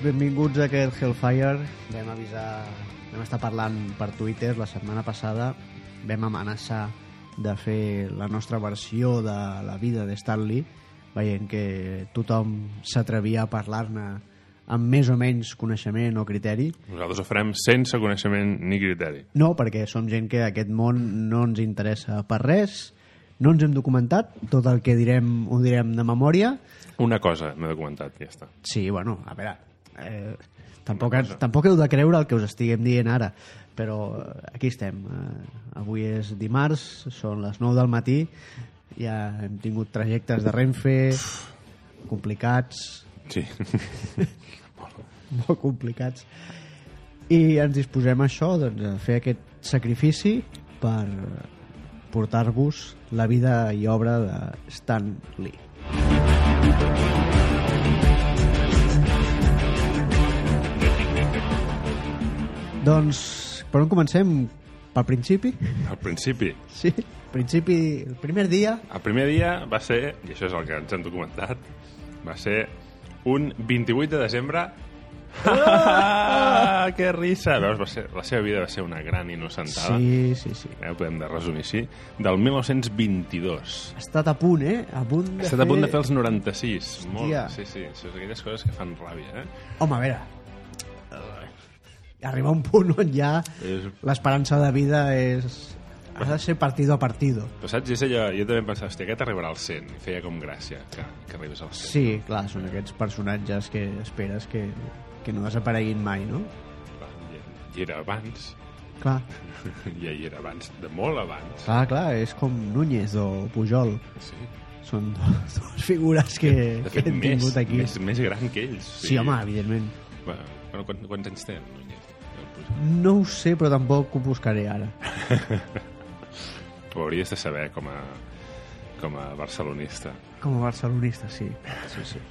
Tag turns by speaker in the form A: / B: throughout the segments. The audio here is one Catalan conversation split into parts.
A: Benvinguts a aquest Hellfire. Vam avisar... Vam estar parlant per Twitter la setmana passada. Vam amenaçar de fer la nostra versió de la vida de Stanley, veient que tothom s'atrevia a parlar-ne amb més o menys coneixement o criteri.
B: Nosaltres ho farem sense coneixement ni criteri.
A: No, perquè som gent que aquest món no ens interessa per res, no ens hem documentat, tot el que direm ho direm de memòria,
B: Una cosa m'he documentat, ja està.
A: Sí, bueno, a veure, eh, tampoc, tampoc heu de creure el que us estiguem dient ara, però eh, aquí estem. Eh, avui és dimarts, són les 9 del matí, ja hem tingut trajectes de Renfe complicats,
B: Sí.
A: molt complicats, i ens disposem a això, doncs, a fer aquest sacrifici per portar-vos la vida i obra de Stan Lee. Doncs, per on comencem? Pel principi?
B: Al principi,
A: Sí, principi, el primer dia.
B: el primer dia va ser, i això és el que ens hem documentat, va ser un 28 de desembre Ah, que risa! Veus, va ser, la seva vida va ser una gran innocentada.
A: Sí, sí, sí.
B: Eh, ho podem de resumir així. Del 1922.
A: Ha estat a punt, eh? A punt de
B: Ha estat a punt de fer els 96. Molt,
A: Hòstia.
B: sí, sí. Això és aquelles coses que fan ràbia, eh?
A: Home, a veure... Arriba un punt on ja
B: És...
A: l'esperança de vida és... Ha de ser partido a partido.
B: Però saps, és allò, jo també pensava, hòstia, aquest arribarà al 100. I feia com gràcia que, que arribés al 100.
A: Sí, clar, són aquests personatges que esperes que, que no desapareguin mai, no?
B: Clar, I, era abans,
A: Clar,
B: ja hi era abans, de molt abans.
A: clar, clar, és com Núñez o Pujol.
B: Sí.
A: Són dues, dues figures que,
B: De
A: que
B: fet,
A: hem
B: més,
A: tingut aquí.
B: més, més gran que ells.
A: Sí, home, evidentment.
B: Bueno, quants, quants anys Núñez?
A: No ho sé, però tampoc ho buscaré ara.
B: Ho hauries de saber com a, com a barcelonista.
A: Com a barcelonista, sí. sí, sí.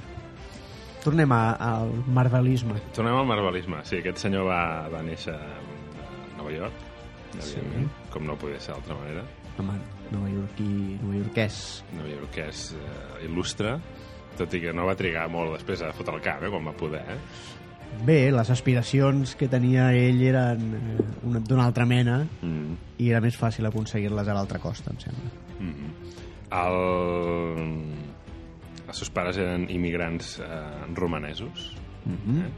A: Tornem a- al marvelisme.
B: Tornem al marvelisme. Sí, aquest senyor va, va néixer a Nova York, evidentment, com no podia ser d'altra manera.
A: Home, Nova Yorkí, Nova Yorkès.
B: Nova Yorkès eh, il·lustre, tot i que no va trigar molt després a fotre el cap, eh, quan va poder. Eh?
A: Bé, les aspiracions que tenia ell eren eh, una- d'una altra mena
B: Mm.
A: i era més fàcil aconseguir-les a l'altra costa, em sembla.
B: El... Els seus pares eren immigrants eh, romanesos.
A: Mhm.
B: eh?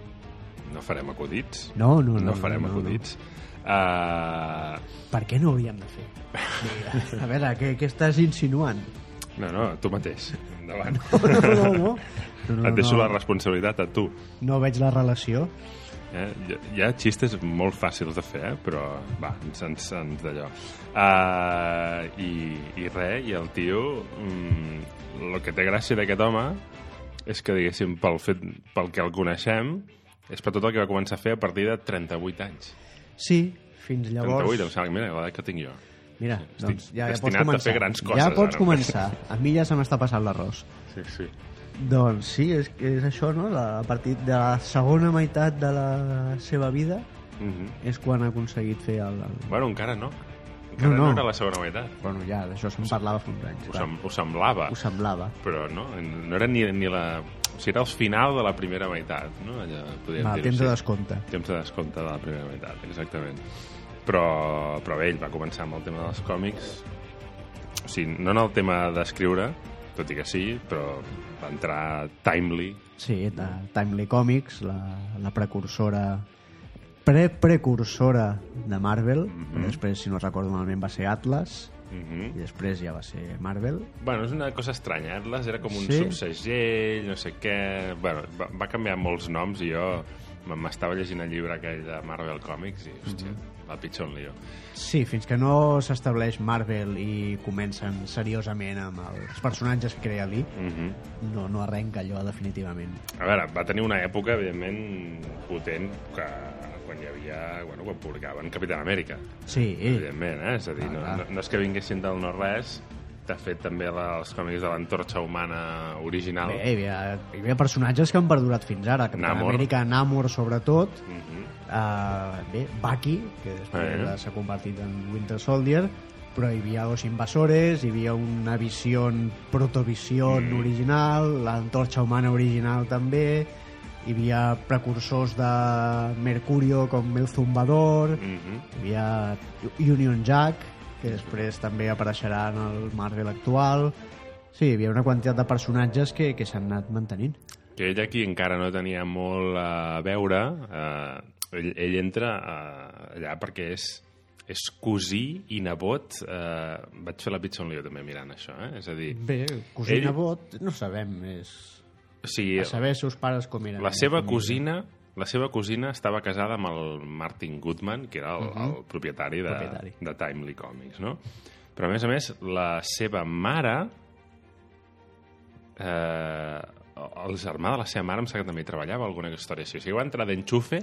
B: No farem acudits.
A: No, no, no.
B: No farem
A: no, no,
B: acudits. Uh,
A: Per què no hauríem de fer? Mira, a veure, què, què estàs insinuant?
B: no, no, tu mateix. Endavant.
A: No, no, no. no. no,
B: Et deixo
A: no.
B: la responsabilitat a tu.
A: No veig la relació.
B: Eh? Hi, ha- xistes molt fàcils de fer, eh? però va, ens, ens, ens d'allò. Uh, i, I res, i el tio, mm, el que té gràcia d'aquest home és que, diguéssim, pel, fet, pel que el coneixem, és per tot el que va començar a fer a partir de 38 anys.
A: Sí, fins llavors...
B: 38, em sembla, mira, l'edat que tinc jo.
A: Mira,
B: Estic
A: doncs ja, ja pots començar.
B: fer grans
A: ja pots
B: ara.
A: començar. A mi ja se m'està passant l'arròs.
B: Sí, sí.
A: Doncs sí, és, és això, no? La, a partir de la segona meitat de la seva vida
B: Mm -hmm.
A: és quan ha aconseguit fer el... el...
B: Bueno, encara no. Encara
A: No,
B: no,
A: no.
B: era la segona meitat.
A: Bueno, ja, d'això se'n parlava fa uns anys.
B: Ho, sem ho semblava.
A: Ho semblava.
B: però no, no era ni, ni la... O sigui, era el final de la primera meitat, no? Allò, podríem
A: Va,
B: dir-ho
A: temps de descompte.
B: Temps de descompte de la primera meitat, exactament. Però, però bé, ell va començar amb el tema dels còmics, o sigui, no en el tema d'escriure, tot i que sí, però va entrar Timely,
A: Sí, de Timely Comics, la, la precursora pre-precursora de Marvel.
B: Mhm.
A: Després, si no recordo malament, va ser Atlas.
B: Mhm.
A: i després ja va ser Marvel.
B: Bueno, és una cosa estranya. Atlas era com un
A: Sí.
B: subsegell, no sé què... Bueno, va, va canviar molts noms i jo m'estava llegint el llibre aquell de Marvel Comics i, hòstia,
A: Mhm.
B: el pitjor un lío.
A: Sí, fins que no s'estableix Marvel i comencen seriosament amb els personatges que crea Lee,
B: Mhm.
A: no, no arrenca allò definitivament.
B: A veure, va tenir una època, evidentment, potent, que quan hi havia... Bueno, quan publicaven Capitán Amèrica,
A: Sí,
B: evidentment, eh? És a dir, no,
A: Ah,
B: no, no és que vinguessin del no-res, de fet, també la- els còmics de l'antorxa humana original.
A: bé, hi havia, hi havia personatges que han perdurat fins ara. Capitán
B: Namor.
A: Amèrica, Namor, sobretot.
B: Mhm.
A: Uh, bé, Bucky, que després
B: Eh.
A: s'ha convertit en Winter Soldier, però hi havia los invasores, hi havia una visió protovisió
B: Mm.
A: original, l'antorxa humana original també, hi havia precursors de Mercurio com el Zumbador,
B: Mhm.
A: hi havia Union Jack, que després també apareixerà en el Marvel actual. Sí, hi havia una quantitat de personatges que, que s'han anat mantenint.
B: que ell aquí encara no tenia molt a veure, eh, ell, ell entra eh, allà perquè és, és cosí i nebot. Eh, vaig fer la pitjor un lío també mirant això, eh? És a dir,
A: Bé, cosina
B: Ell-
A: Bot, no sabem, és...
B: o sigui,
A: A saber seus pares com eren.
B: la seva cosina la seva cosina estava casada amb el Martin Goodman, que era el, el propietari, de,
A: Propietari.
B: de Timely Comics, no? Però, a més a més, la seva mare... Eh, el germà de la seva mare em sembla que també treballava alguna història així. O sigui, va entrar d'enxufe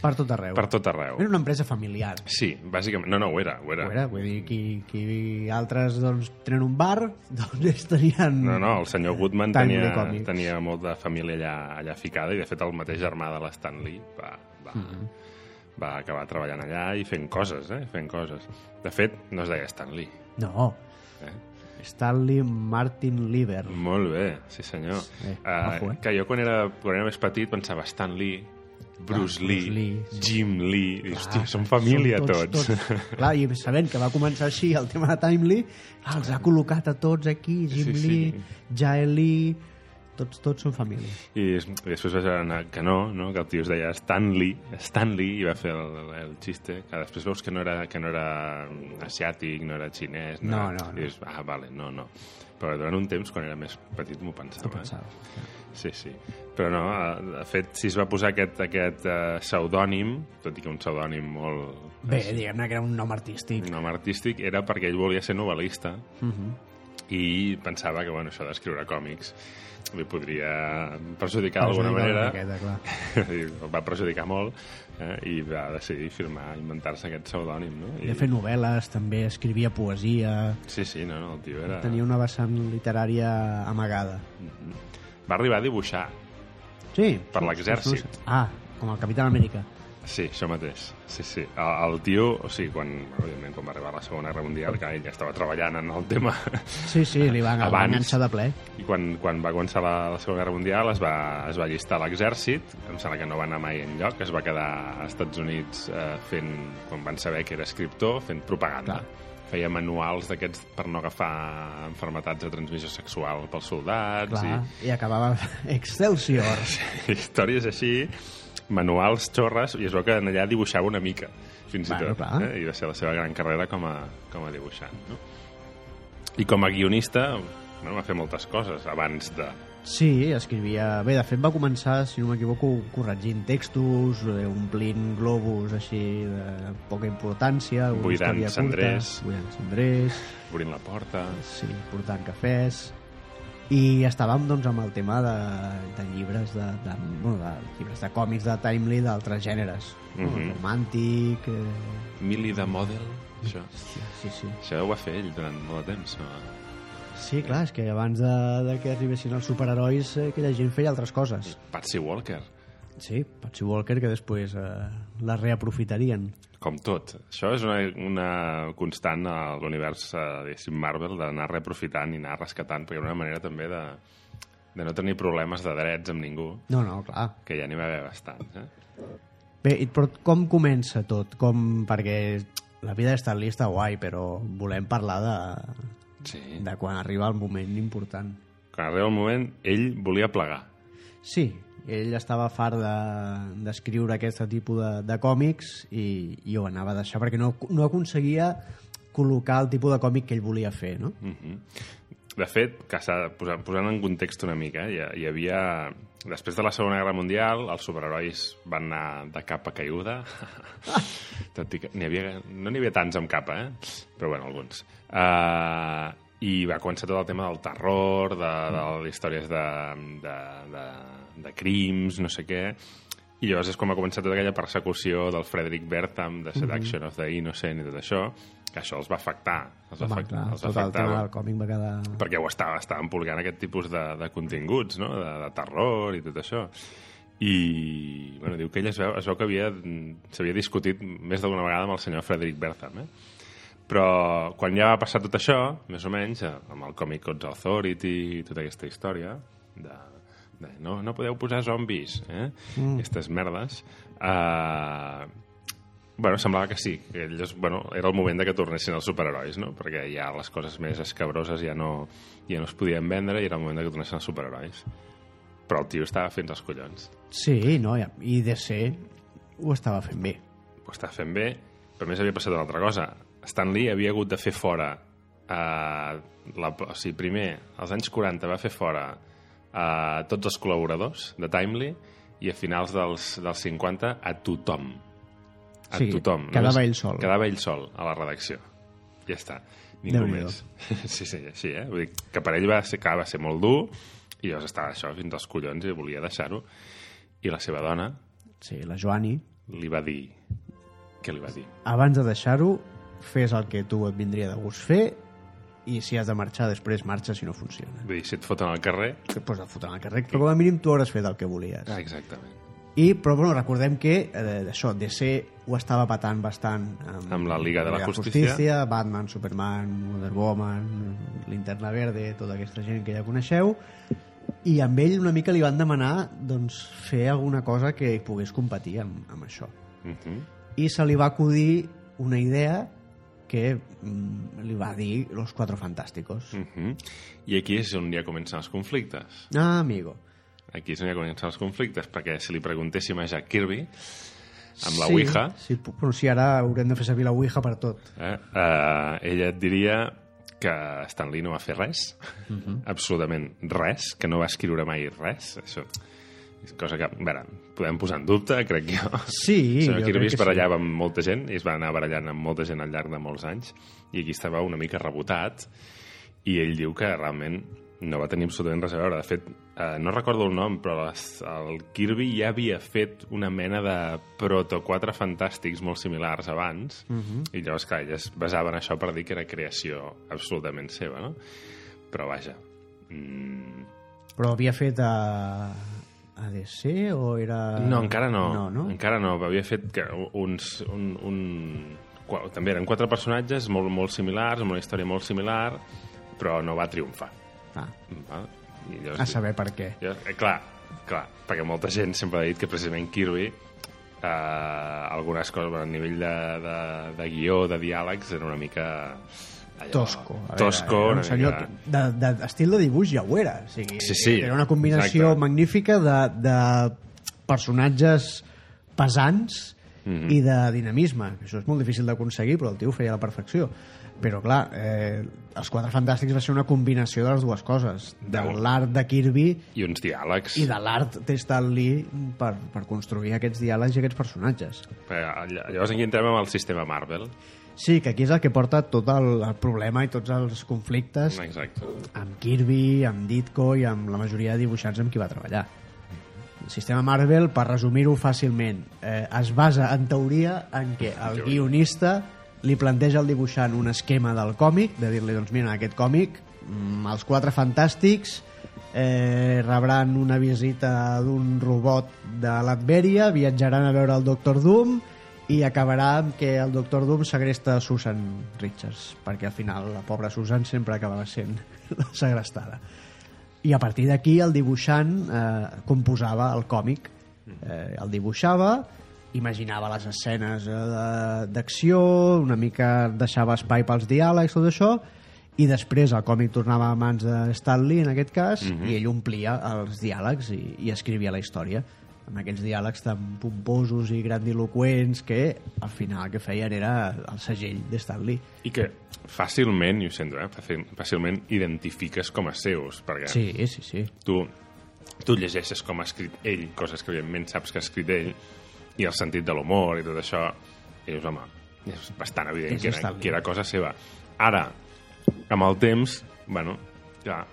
A: Per tot arreu.
B: per tot arreu.
A: Era una empresa familiar.
B: Sí, bàsicament. No, no, ho era, ho era.
A: Ho era, vull dir, qui, qui altres doncs, tenen un bar, doncs ells tenien...
B: No, no, el senyor Goodman tenia, tenia molt de família allà, allà ficada i, de fet, el mateix germà de l'Stan Lee va, va,
A: Mm-hmm.
B: va acabar treballant allà i fent coses, eh? Fent coses. De fet, no es deia Stan Lee.
A: No,
B: Eh?
A: Stanley Martin Lieber.
B: Molt bé, sí senyor.
A: Eh,
B: Uh,
A: ojo, eh?
B: Que jo quan era, quan era més petit pensava Stan Lee, Bruce
A: Ah,
B: Lee,
A: Bruce Lee, sí.
B: Jim Lee... I, hòstia,
A: Clar,
B: són família
A: són
B: tots.
A: Clar, i sabent que va començar així el tema de Timely, clar, els ha col·locat a tots aquí, Jim
B: Sí, sí.
A: Lee, Jael Lee, tots, tots són família.
B: I, i després vaig anar que no, no, que el tio es deia Stanley, Stanley, i va fer el, el xiste, que després veus que no era, que no era asiàtic, no era xinès,
A: No,
B: era,
A: no, no.
B: I dius, ah, vale, no, no. Però durant un temps, quan era més petit, m'ho pensava.
A: T'ho pensaves.
B: Eh? Sí, sí. Però no, eh, de fet, si es va posar aquest, aquest uh, pseudònim, tot i que un pseudònim molt...
A: Bé, diguem-ne que era un nom artístic.
B: un nom artístic, era perquè ell volia ser novel·lista
A: Uh -huh.
B: i pensava que, bueno, això d'escriure còmics li podria perjudicar d'alguna
A: una
B: manera
A: miqueta, clar.
B: I va perjudicar molt eh, i va decidir firmar, inventar-se aquest pseudònim no?
A: De fer novel·les, també escrivia poesia,
B: sí, sí, no, no, el tio era...
A: tenia una vessant literària amagada.
B: va arribar a dibuixar
A: Sí.
B: Per
A: sí,
B: l'exèrcit.
A: Ah, com el Capitán Amèrica.
B: Sí, això mateix sí, sí. El, el tio, o sigui, quan, òbviament, quan va arribar la Segona Guerra Mundial que ell ja estava treballant en el tema
A: Sí, sí, li
B: Abans.
A: enganxar de ple.
B: i quan, quan va començar la, la Segona Guerra Mundial es va, es va allistar a l'exèrcit em sembla que no va anar mai enlloc es va quedar als Estats Units eh, fent, quan van saber que era escriptor fent propaganda
A: Clar.
B: feia manuals d'aquests per no agafar enfermetats de transmissió sexual pels soldats
A: Clar, i acabava Excelsior.
B: i històries així manuals xorres i es veu que allà dibuixava una mica fins
A: Bueno,
B: i tot
A: clar.
B: eh? i va ser la seva gran carrera com a, com a dibuixant no? i com a guionista bueno, va fer moltes coses abans de
A: Sí, escrivia... Bé, de fet va començar, si no m'equivoco, corregint textos, eh, omplint globus així de poca importància,
B: Buidant cendrers.
A: buidant cendrers,
B: obrint la porta
A: sí, portant cafès... I estàvem doncs, amb el tema de, de llibres de, de, bueno, de llibres de còmics de Timely d'altres gèneres. Mm. -hmm. Romàntic... Eh...
B: Millie the Model això,
A: Hòstia, sí, sí.
B: això ho va fer ell durant molt de temps no?
A: Sí, clar, és que abans de, de que arribessin els superherois eh, aquella gent feia altres coses.
B: Patsy Walker
A: Sí, Patsy Walker, que després eh, la reaprofitarien.
B: com tot. Això és una, una constant a l'univers eh, diguéssim, Marvel d'anar reaprofitant i anar rescatant, perquè era una manera també de, de no tenir problemes de drets amb ningú,
A: No, no, clar.
B: que ja n'hi va haver bastants. Eh?
A: Bé, però com comença tot? Com, perquè la vida de Stan Lee està guai, però volem parlar de,
B: Sí.
A: de quan arriba el moment important.
B: Quan arriba el moment, ell volia plegar.
A: Sí, ell estava fart de- d'escriure de, aquest tipus de, de còmics i, i ho anava a deixar perquè no, no aconseguia col·locar el tipus de còmic que ell volia fer, no?
B: De fet, que posant, posant en context una mica, hi, hi havia... Després de la Segona Guerra Mundial, els superherois van anar de capa caiguda. Tot i que n'hi havia, no n'hi havia tants amb capa, eh? Però, bueno, alguns. Uh, I va començar tot el tema del terror, de, de les històries de, de, de, de crims, no sé què. I llavors és com va començar tota aquella persecució del Frederick Bertham, de Seduction of the Innocent i tot això, que això els va afectar. Els va,
A: Home,
B: afectar,
A: clar,
B: els va
A: tot el
B: afectar
A: tema del còmic va quedar...
B: perquè ho estava, estaven publicant aquest tipus de, de continguts, no? de, de terror i tot això. I bueno, diu que ell es veu, es veu que havia s'havia discutit més d'una vegada amb el senyor Frederick Bertham, eh? Però quan ja va passar tot això, més o menys, amb el Comic Codes Authority i tota aquesta història de no, no podeu posar zombis, eh? Mm. Aquestes merdes, eh, Bueno, semblava que sí, que ells, bueno, era el moment de que tornessin els superherois, no? Perquè ja les coses més escabroses ja no, ja no es podien vendre i era el moment de que tornessin els superherois. Però el tio estava fent els collons.
A: Sí, no, i- i DC ho estava fent bé.
B: Ho estava fent bé, però més havia passat una altra cosa. Stan Lee havia hagut de fer fora... Eh, la, o sigui, primer, als anys 40 va fer fora eh, tots els col·laboradors de Timely i a finals dels, dels 50 a tothom. A
A: Sí,
B: tothom.
A: quedava ell sol.
B: Quedava ell sol a la redacció. Ja està. Ningú
A: Déu-n'hi-do.
B: més. Sí, sí, així, eh? Vull dir que per ell va ser, clar, va ser molt dur i llavors estava això fins als collons i volia deixar-ho. I la seva dona
A: Sí, la Joani,
B: li va dir... Què li va dir?
A: abans de deixar-ho, fes el que tu et vindria de gust fer i si has de marxar després marxa si no funciona.
B: Vull dir, si et foten al carrer...
A: Et pots fotre al carrer, però com a mínim tu hauràs fet el que volies.
B: Ah, exactament.
A: I, però bueno, recordem que eh, això, DC ho estava patant bastant amb,
B: Amb la Liga de la Justícia.
A: Justícia, Batman, Superman, Wonder Woman, Linterna Verde, tota aquesta gent que ja coneixeu, i amb ell una mica li van demanar doncs, fer alguna cosa que pogués competir amb, amb això.
B: Uh -huh.
A: I se li va acudir una idea que mm, li va dir Los Cuatro Fantásticos.
B: Uh -huh. I aquí és on ja comencen els conflictes.
A: Ah, amigo.
B: Aquí és on ja comencen els conflictes, perquè si li preguntéssim a Jack Kirby, amb la
A: sí,
B: Ouija,
A: Sí, però si ara haurem de fer servir la Ouija per tot.
B: eh, eh, ella et diria que Stan Lee no va fer res, uh. -huh. absolutament res, que no va escriure mai res, això cosa que, a veure, podem posar en dubte, crec jo.
A: Sí,
B: senyor
A: jo
B: Kirby es
A: que sí.
B: barallava amb molta gent i es va anar barallant amb molta gent al llarg de molts anys i aquí estava una mica rebotat i ell diu que realment no va tenir absolutament res a veure. De fet, eh, no recordo el nom, però les, el Kirby ja havia fet una mena de proto-quatre fantàstics molt similars abans, uh -huh. i llavors, clar, ell es basava en això per dir que era creació absolutament seva, no? Però, vaja, mm,
A: Però havia fet a DC o era...
B: no, encara no.
A: No, no?
B: Encara no. Havia fet que uns... Un, un... També eren quatre personatges molt, molt similars, amb una història molt similar, però no va triomfar.
A: Ah,
B: Val? I llavors,
A: a saber per què.
B: Jo, eh, clar, clar, perquè molta gent sempre ha dit que precisament Kirby eh, algunes coses a nivell de, de, de guió, de diàlegs, era una mica... Allò,
A: Tosco. A veure,
B: Tosco,
A: era un senyor de, de, estil de dibuix ja ho era. O sigui,
B: Sí, sí,
A: Era una combinació
B: exacte.
A: magnífica de, de personatges pesants
B: Mhm.
A: i de dinamisme. Això és molt difícil d'aconseguir, però el tio ho feia a la perfecció. Però, clar, eh, els Quatre Fantàstics va ser una combinació de les dues coses. De l'art de Kirby
B: I uns diàlegs.
A: i de l'art de Stan Lee per, per construir aquests diàlegs i aquests personatges.
B: Eh, Llavors aquí entrem amb el sistema Marvel.
A: Sí, que aquí és el que porta tot el, el problema i tots els conflictes
B: Exacte.
A: amb Kirby, amb Ditko i amb la majoria de dibuixants amb qui va treballar. El sistema Marvel, per resumir-ho fàcilment, eh, es basa en teoria en què el guionista li planteja al dibuixant un esquema del còmic, de dir-li, doncs mira, en aquest còmic, mm, els quatre fantàstics eh, rebran una visita d'un robot de l'Adveria, viatjaran a veure el Doctor Doom i acabarà amb que el Doctor Doom segresta Susan Richards, perquè al final la pobra Susan sempre acabava sent la segrestada. I a partir d'aquí el dibuixant eh, composava el còmic. Eh, el dibuixava, imaginava les escenes eh, de- d'acció, una mica deixava espai pels diàlegs, tot això, i després el còmic tornava a mans de Stan Lee, en aquest cas, i ell omplia els diàlegs i, i escrivia la història. Amb aquells diàlegs tan pomposos i grandiloquents que al final el que feien era el segell de Stan Lee.
B: I que fàcilment, i ho sento, eh, fàcil- fàcilment identifiques com a seus, perquè
A: Sí, sí, sí.
B: tu, tu llegeixes com ha escrit ell, coses que evidentment saps que ha escrit ell, i el sentit de l'humor i tot això, i dius, home, és bastant evident
A: És
B: que era, que era cosa seva. Ara, amb el temps, bueno, clar,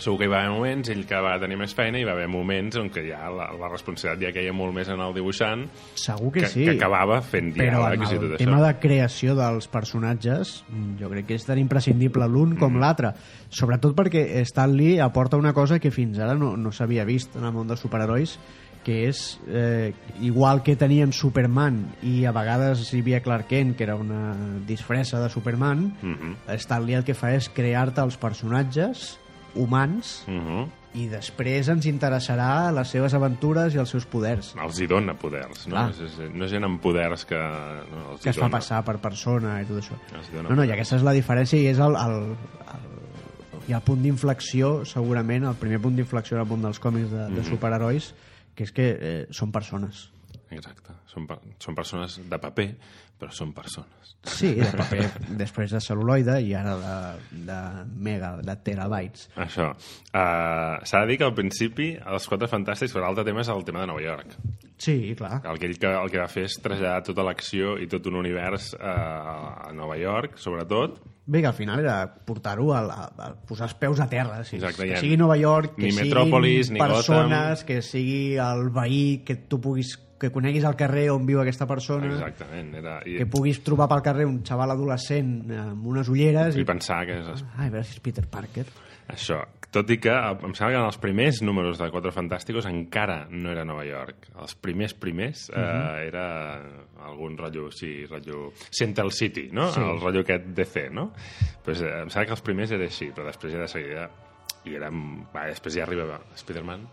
B: segur que hi va haver moments, ell que va tenir més feina, hi va haver moments on que ja la, la responsabilitat ja caia molt més en el dibuixant,
A: Segur que,
B: que,
A: sí.
B: que acabava fent
A: Però en
B: diàlegs i
A: el
B: tot
A: tema
B: això.
A: de creació dels personatges, jo crec que és tan imprescindible l'un com
B: Mm.
A: l'altre. Sobretot perquè Stan Lee aporta una cosa que fins ara no, no s'havia vist en el món dels superherois, que és, eh, igual que teníem Superman i a vegades hi havia Clark Kent, que era una disfressa de Superman,
B: Mhm.
A: Stan Lee el que fa és crear-te els personatges humans
B: Mhm.
A: i després ens interessarà les seves aventures i els seus poders.
B: Els hi dona poders, no?
A: Clar.
B: És, és, no és gent amb poders que... No, els
A: que es fa
B: dona.
A: passar per persona i tot això. No, no, i aquesta és la diferència i és el, el, el, i el punt d'inflexió, segurament, el primer punt d'inflexió en el món dels còmics de,
B: Mhm.
A: de superherois, que és que eh, són persones.
B: Exacte. Són, són persones de paper, però són persones.
A: Sí, de paper, després de cel·luloide i ara de, de mega, de terabytes.
B: Això. Uh, S'ha de dir que al principi, els Quatre Fantàstics, per l'altre tema és el tema de Nova York.
A: Sí, clar.
B: El que el que va fer és traslladar tota l'acció i tot un univers uh, a Nova York, sobretot.
A: Bé, que al final era portar-ho a, a, a posar els peus a terra. Sí.
B: Exacte,
A: que
B: ja.
A: sigui Nova York, que
B: Ni
A: siguin
B: Metròpolis, ni
A: persones, que sigui el veí, que tu puguis que coneguis el carrer on viu aquesta persona.
B: Exactament. Era, i,
A: que puguis trobar pel carrer un xaval adolescent amb unes ulleres
B: i
A: i...
B: pensar que és
A: Ai, a veure si és Peter Parker.
B: això. Tot i que em sembla que en els primers números de Quatre Fantàsticos encara no era Nova York. Els primers primers eh,
A: Mhm.
B: era algun rotllo, sí, rotllo Central City, no?
A: Sí.
B: El rotllo aquest DC, no? Pues, eh, em sembla que els primers era així, però després ja de seguida i era, va, després ja arriba Spider-Man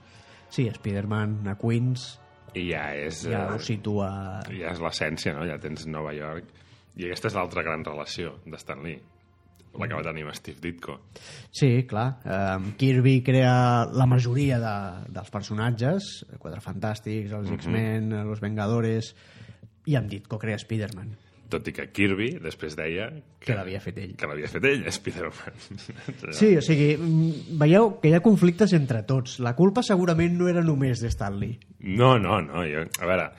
A: Sí, Spider-Man a Queens
B: i ja és...
A: ja
B: eh,
A: ho situa...
B: ja és l'essència, no? Ja tens Nova York. I aquesta és l'altra gran relació de Stan Lee, la que va tenir amb Steve Ditko.
A: Sí, clar. Um, Kirby crea la majoria de, dels personatges, Quatre Fantàstics, els
B: Mhm.
A: X-Men, els Vengadores, i amb Ditko crea Spider-Man,
B: Tot i que Kirby després deia
A: que l'havia fet ell.
B: que l'havia fet ell, Spider-Man.
A: Sí, o sigui, mm, veieu que hi ha conflictes entre tots. La culpa segurament no era només de Stan Lee.
B: No, no, no. Jo, a veure,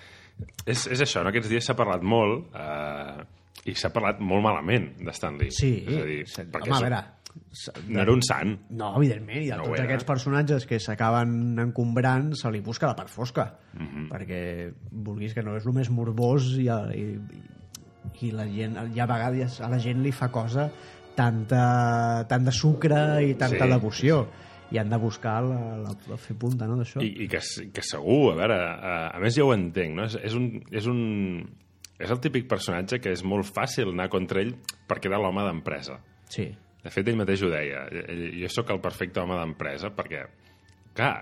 B: és, és això, no? Aquests dies s'ha parlat molt eh, i s'ha parlat molt malament de Stan Lee.
A: Sí,
B: és a dir,
A: sí.
B: perquè
A: home, a veure...
B: no era un sant.
A: No, evidentment, i a
B: No
A: tots aquests personatges que s'acaben encombrant se li busca la part fosca,
B: Mhm.
A: perquè vulguis que no és el més morbós i, i, i la gent, ja a vegades a la gent li fa cosa tanta, tant de sucre i tanta
B: Sí,
A: devoció i han de buscar la, la, la fer punta no, d'això.
B: I, i que, que segur, a veure, a, a més ja ho entenc, no? És, és, un, és, un, és el típic personatge que és molt fàcil anar contra ell perquè era l'home d'empresa.
A: Sí,
B: De fet, ell mateix ho deia. Jo sóc el perfecte home d'empresa perquè, clar,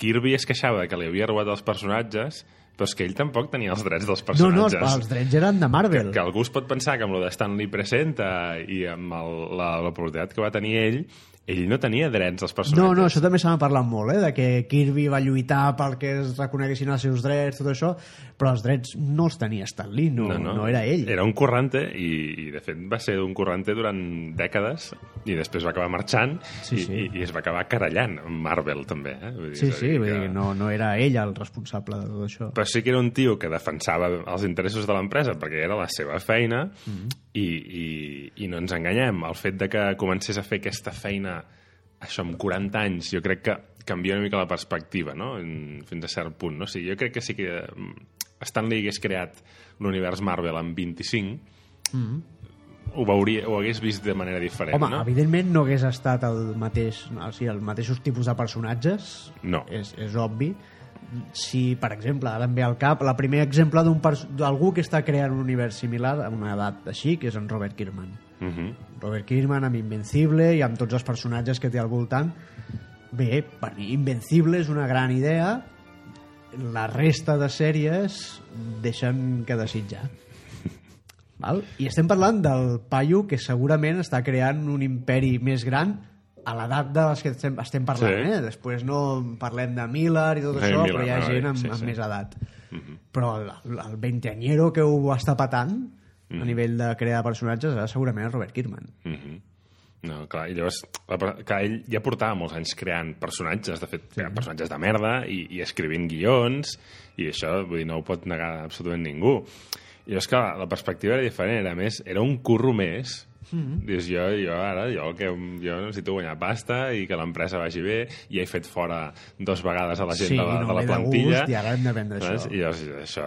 B: Kirby es queixava que li havia robat els personatges, però és que ell tampoc tenia els drets dels
A: no, no,
B: personatges.
A: els drets eren de Marvel.
B: que algú es pot pensar que amb lo de Stanley Presenta i amb el, la, la popularitat que va tenir ell, ell no tenia drets als personatges.
A: No, no, això també se n'ha parlat molt, eh? de que Kirby va lluitar perquè es reconeguessin els seus drets, tot això, però els drets no els tenia Stan Lee, no, no, no era ell.
B: Era un corrante i, i de fet va ser un corrante durant dècades i després va acabar marxant
A: Sí,
B: i,
A: sí.
B: i, i es va acabar carallant amb Marvel també. Eh? Vull dir,
A: Sí, sí, vull
B: que-
A: dir, no, no era ell el responsable de tot això.
B: Però sí que era un tio que defensava els interessos de l'empresa perquè era la seva feina
A: Mm-hmm.
B: I, i, i no ens enganyem. El fet de que comencés a fer aquesta feina això amb 40 anys, jo crec que canvia una mica la perspectiva, no? Fins a cert punt, no? O sigui, jo crec que sí que mm, Stanley hagués creat l'univers Marvel en 25 ho, veuria, ho hagués vist de manera diferent.
A: Home,
B: no?
A: evidentment no hagués estat el mateix, o sigui, els mateixos tipus de personatges,
B: No.
A: és, és obvi. Si, per exemple, ara em ve al cap, el primer exemple d'algú que està creant un univers similar a una edat així, que és en Robert Kirkman.
B: Mhm.
A: Robert Kirkman amb Invencible i amb tots els personatges que té al voltant. Bé, per mi Invencible és una gran idea, la resta de sèries deixen que desitjar. Val? I estem parlant del paio que segurament està creant un imperi més gran a l'edat de les que estem, estem parlant,
B: Sí.
A: eh? Després no parlem de Miller i tot
B: Sí,
A: això,
B: Miller,
A: però hi ha
B: no,
A: gent amb,
B: sí,
A: amb
B: sí.
A: més edat. Però el, el veinteanyero que ho està patant a nivell de crear personatges era segurament el Robert Kirkman.
B: Mhm. No, clar, i llavors, clar, ell ja portava molts anys creant personatges, de fet, creant personatges de merda i, i escrivint guions, i això, vull dir, no ho pot negar absolutament ningú. I llavors, clar, la perspectiva era diferent, era més, era un curro més, Mm. Dius, jo, jo ara, jo, que jo necessito guanyar pasta i que l'empresa vagi bé, i he fet fora dos vegades a la gent
A: Sí,
B: de la,
A: no
B: de la plantilla.
A: gust i ara hem de vendre
B: saps?
A: això.
B: I llavors, això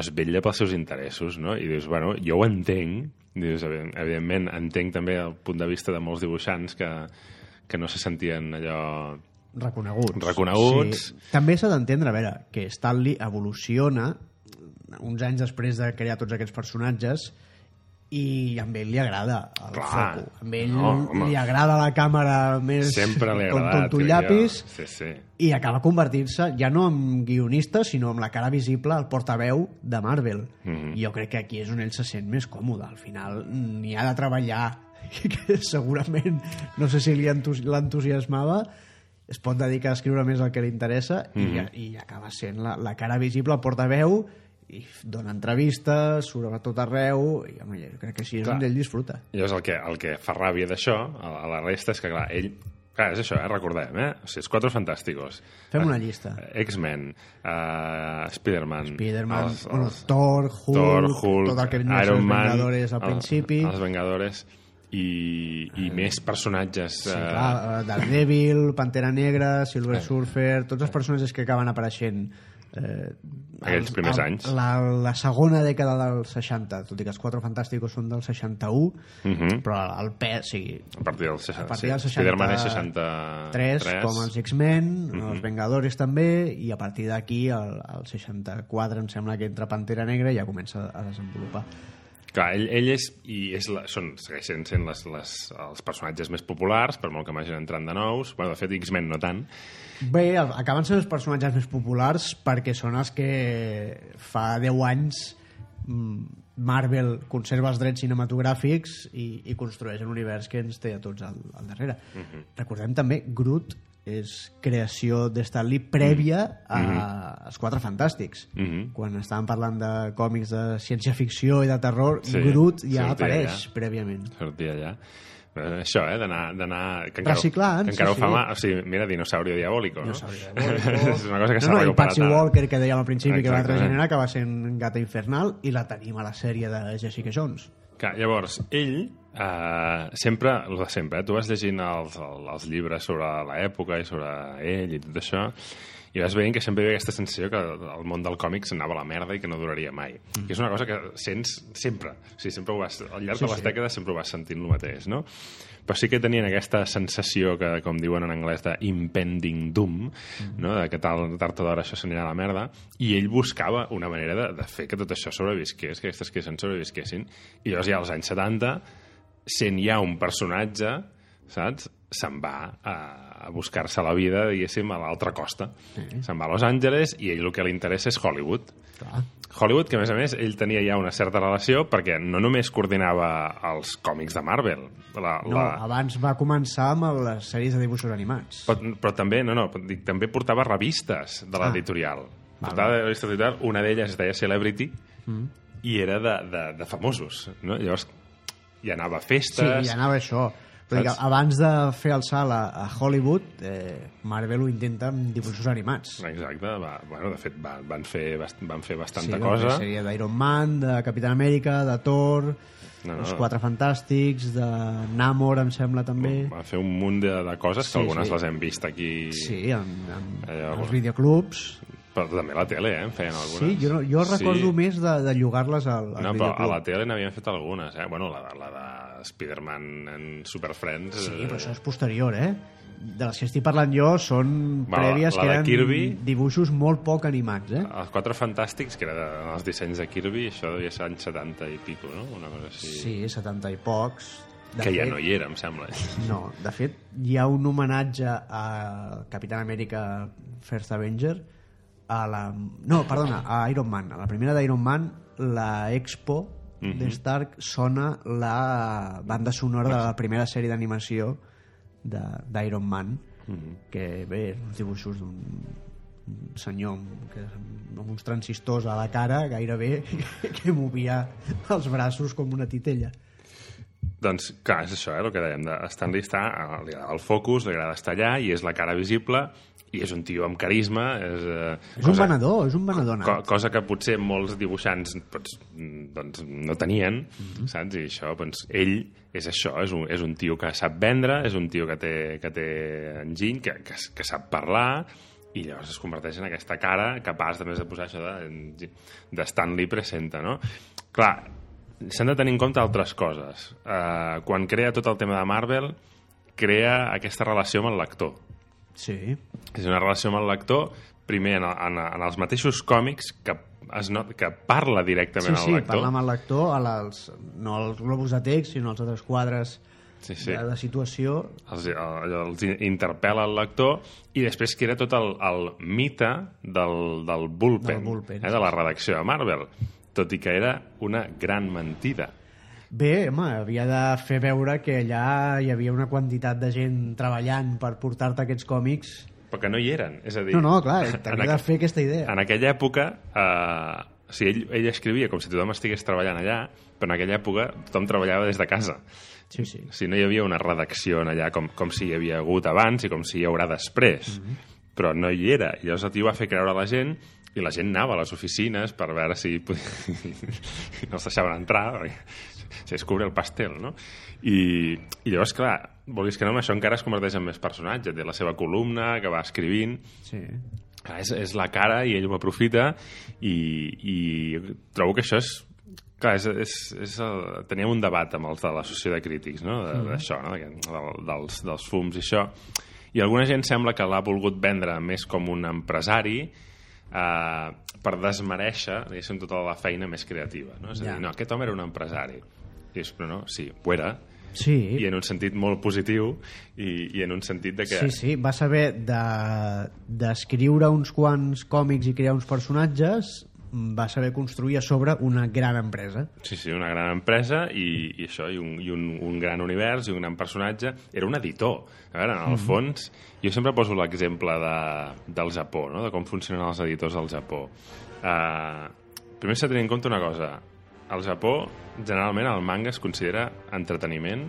B: es vetlla pels seus interessos, no? I dius, bueno, jo ho entenc, dius, evi- evidentment, entenc també el punt de vista de molts dibuixants que, que no se sentien allò...
A: reconeguts.
B: Reconeguts.
A: Sí. També s'ha d'entendre, a veure, que Stanley evoluciona uns anys després de crear tots aquests personatges i a ell li agrada el
B: Clar.
A: foco. A ell
B: No, home.
A: li agrada la càmera més
B: Sempre li agradat.
A: con tu
B: crec
A: llapis.
B: Sí, sí.
A: i acaba convertint-se ja no en guionista sinó en la cara visible al portaveu de Marvel
B: Mhm.
A: i jo crec que aquí és on ell se sent més còmode al final n'hi ha de treballar i que segurament no sé si l'entusiasmava es pot dedicar a escriure més el que li interessa
B: Mhm.
A: i, i acaba sent la, la cara visible al portaveu i dona entrevistes, surt a tot arreu i home, jo crec que així és
B: Clar.
A: on ell disfruta
B: llavors el que, el que fa ràbia d'això, a, a la resta, és que, clar, ell... Clar, és això, eh? recordem, eh? O sigui, els Quatre Fantàsticos.
A: Fem
B: Eh,
A: una llista.
B: X-Men, uh, Spider-Man...
A: Spider-Man,
B: els-
A: bueno,
B: els-
A: Thor, Hulk,
B: Thor, Hulk,
A: tot el que venia a ser
B: Iron
A: els
B: Man,
A: Vengadores al
B: el-
A: principi.
B: Els Vengadores i, i més personatges...
A: Sí,
B: eh,
A: clar, eh, Daredevil, Pantera Negra, Silver Surfer, tots els personatges que acaben apareixent eh,
B: Aquells primers
A: el-
B: anys.
A: La, la segona dècada dels 60, tot i que els Quatre Fantàsticos són del 61,
B: Mhm.
A: però el pes, o sigui,
B: A partir del 60.
A: a partir del
B: sí.
A: 60
B: Spider-Man és 63.
A: 3, com els X-Men,
B: Mhm.
A: els Vengadores també, i a partir d'aquí, el, el 64, em sembla que entra Pantera Negra i ja comença a desenvolupar.
B: Clar, ell, ell és, i és la, són, segueixen sent les, les, els personatges més populars, per molt que m'hagin entrant de nous. Bueno, de fet, X-Men no tant.
A: Bé, acaben sent els personatges més populars perquè són els que fa 10 anys mm, Marvel conserva els drets cinematogràfics i, i construeix un univers que ens té a tots al, al darrere. Recordem també, Groot és creació de Stanley prèvia a, als Quatre Fantàstics.
B: Mhm.
A: Quan estàvem parlant de còmics de ciència-ficció i de terror,
B: Sí,
A: Groot ja
B: sortia
A: apareix
B: allà.
A: prèviament.
B: Sortia allà. Eh, Això, eh, d'anar... que
A: Reciclant,
B: que encara
A: sí,
B: ho fa
A: sí.
B: mà. O sigui, mira, dinosaurio diabólico, no?
A: Dinosaurio
B: és una cosa que s'ha
A: no, no, i
B: recuperat.
A: Patsy
B: ara.
A: Walker, que dèiem al principi que va regenerar, que va ser en Gata Infernal, i la tenim a la sèrie de Jessica Jones.
B: Clar, llavors, ell, eh, sempre, el de sempre, eh, tu vas llegint els, els llibres sobre l'època i sobre ell i tot això, i vas veient que sempre hi havia aquesta sensació que el món del còmic s'anava a la merda i que no duraria mai. Mm. Que és una cosa que sents sempre. O sigui, sempre ho vas, al llarg
A: Sí,
B: de les
A: sí.
B: dècades sempre ho vas sentint el mateix, no? Però sí que tenien aquesta sensació que, com diuen en anglès, de impending doom, no? de que tard, tard o d'hora això s'anirà a la merda, i ell buscava una manera de, de fer que tot això sobrevisqués, que aquestes creacions sobrevisquessin, i llavors ja als anys 70, sent ja un personatge, saps? Se'n va a, a buscar-se la vida, diguéssim, a l'altra costa. Se'n va a Los Angeles i ell el que li interessa és Hollywood.
A: Clar.
B: Hollywood, que a més a més ell tenia ja una certa relació perquè no només coordinava els còmics de Marvel, la,
A: No,
B: la,
A: abans va començar amb les sèries de dibuixos animats.
B: però, però també, no, no, dic, també portava revistes de
A: Ah.
B: l'editorial. Portava revistes d'editorial, una d'elles es deia Celebrity
A: Mm.
B: i era de, de, de famosos. No? Llavors, hi anava a
A: Sí,
B: festes...
A: i anava això. Però
B: Saps?
A: abans de fer el salt a, a Hollywood, eh, Marvel ho intenta amb dibuixos animats.
B: Exacte, va, bueno, de fet va, van, fer, van fer
A: Sí,
B: bastanta
A: va fer
B: cosa.
A: sèrie d'Iron Man, de Capitán Amèrica, de Thor,
B: No, no.
A: els Quatre Fantàstics, de Namor, em sembla, també.
B: Van fer un munt de, de coses que
A: Sí,
B: algunes
A: sí.
B: les hem vist aquí...
A: Sí, en, en,
B: Allò,
A: els videoclubs.
B: Però també a la tele, eh? En feien algunes.
A: Sí, jo, no, jo recordo més de, de llogar-les al, al
B: No, però a
A: videoclub.
B: la tele n'havien fet algunes, eh? Bueno, la, la de Spider-Man en Super Friends...
A: Sí,
B: eh,
A: però això és posterior, eh? De les que estic parlant jo són
B: Va,
A: prèvies que eren
B: Kirby.
A: dibuixos molt poc animats, eh?
B: Els Quatre Fantàstics, que era de, els dissenys de Kirby, això devia ser anys 70 i pico, no? Una cosa així.
A: Sí, 70 i pocs. De
B: que ja
A: fet,
B: no hi era, em sembla.
A: No, de fet, hi ha un homenatge a Capitán Amèrica First Avenger a la... No, perdona, a Iron Man. A la primera d'Iron Man, la Expo
B: Mhm.
A: de Stark sona la banda sonora de la primera sèrie d'animació de- d'Iron Man, que bé, uns dibuixos d'un un senyor que, amb uns transistors a la cara gairebé que movia els braços com una titella
B: Doncs, clar, és això, eh, el que dèiem. De Stanley està, li agrada el focus, li agrada estar allà, i és la cara visible, i és un tio amb carisma. És, eh,
A: és un venedor, és un venedor
B: co cosa que potser molts dibuixants doncs, mm, doncs, no tenien, saps? I això, doncs, ell és això, és un, és un tio que sap vendre, és un tio que té, que té enginy, que, que, que sap parlar, i llavors es converteix en aquesta cara capaç també de posar això de, de Stanley presenta, no? Clar, s'han de tenir en compte altres coses. Uh, quan crea tot el tema de Marvel, crea aquesta relació amb el lector.
A: Sí,
B: És una relació amb el lector, primer en, en, en els mateixos còmics que, es not, que parla
A: sí,
B: directament
A: sí
B: al lector.
A: parla amb el lector a les, no als globus de text sinó als altres quadres
B: Sí, sí.
A: de, de situació
B: els, els interpel·la el lector i després crea tot el, el mite del, del bullpen,
A: Del bullpen,
B: eh, de la redacció de Marvel, tot i que era una gran mentida.
A: Bé, home, havia de fer veure que allà hi havia una quantitat de gent treballant per portar-te aquests còmics.
B: Però que no hi eren. És a dir,
A: No, no, clar, tenia de fer aquesta idea.
B: En aquella època, eh, o sigui, ell, ell escrivia com si tothom estigués treballant allà, però en aquella època tothom treballava des de casa.
A: Sí, sí.
B: O sigui, no hi havia una redacció en allà com, com si hi havia hagut abans i com si hi haurà després.
A: Mhm.
B: Però no hi era. I llavors el tio va fer creure a la gent i la gent anava a les oficines per veure si podia... no els deixaven entrar perquè se descubre el pastel, no? I, i llavors, clar, vulguis que no, això encara es converteix en més personatge. Té la seva columna que va escrivint,
A: sí.
B: Clar, és, és la cara i ell ho aprofita i, i trobo que això és clar, és, és, és el, teníem un debat amb els de l'associació de crítics no? De- d'això, no? de, dels, dels fums i això i alguna gent sembla que l'ha volgut vendre més com un empresari eh, per desmereixer diguéssim, tota la feina més creativa no? és a
A: Ja.
B: dir, no, aquest home era un empresari dius, però no, sí, ho era
A: Sí,
B: i en un sentit molt positiu i, i en un sentit de que
A: sí, sí, va saber de- d'escriure uns quants còmics i crear uns personatges, va saber construir a sobre una gran empresa.
B: Sí, sí, una gran empresa i, i això, i, un, i un, un gran univers i un gran personatge. Era un editor. A veure, en el fons, jo sempre poso l'exemple de, del Japó, no? de com funcionen els editors al Japó. Uh, primer s'ha de tenir en compte una cosa. Al Japó, generalment, el manga es considera entreteniment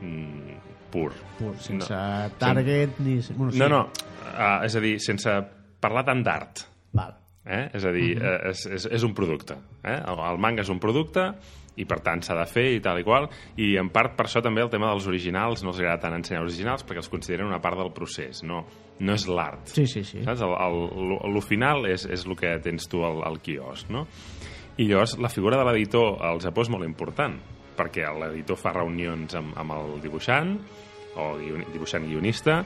B: mm, pur.
A: Pur, sense
B: No.
A: target ni... Bueno, sí.
B: No, no, uh, és a dir, sense parlar tant d'art.
A: Val.
B: Eh? És a dir, uh -huh. és, és, és un producte. Eh? El, el manga és un producte i per tant s'ha de fer i tal i qual i en part per això també el tema dels originals no els agrada tant ensenyar originals perquè els consideren una part del procés, no, no és l'art
A: Sí, sí, sí.
B: saps? El, el, lo, lo final és, és el que tens tu al, al quiosc no? I llavors la figura de l'editor al Japó és molt important perquè l'editor fa reunions amb, amb el dibuixant o guion, dibuixant guionista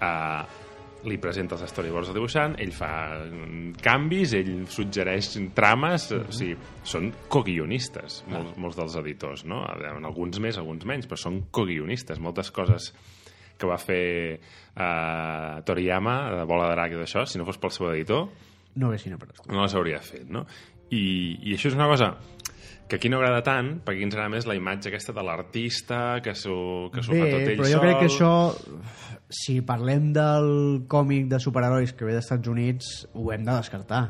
B: eh, li presenta els storyboards al dibuixant, ell fa mm, canvis, ell suggereix trames, mm -hmm. o sigui, són co-guionistes, molts, molts dels editors, no? Alguns més, alguns menys, però són co-guionistes. Moltes coses que va fer eh, Toriyama, de Bola de Drac i d'això, si no fos pel seu editor,
A: No haguessin
B: no les hauria fet, no? I, i això és una cosa que aquí no agrada tant, perquè aquí ens agrada més la imatge aquesta de l'artista, que s'ho que fa tot ell
A: però jo
B: sol...
A: crec que això, si parlem del còmic de superherois que ve dels Estats Units, ho hem de descartar.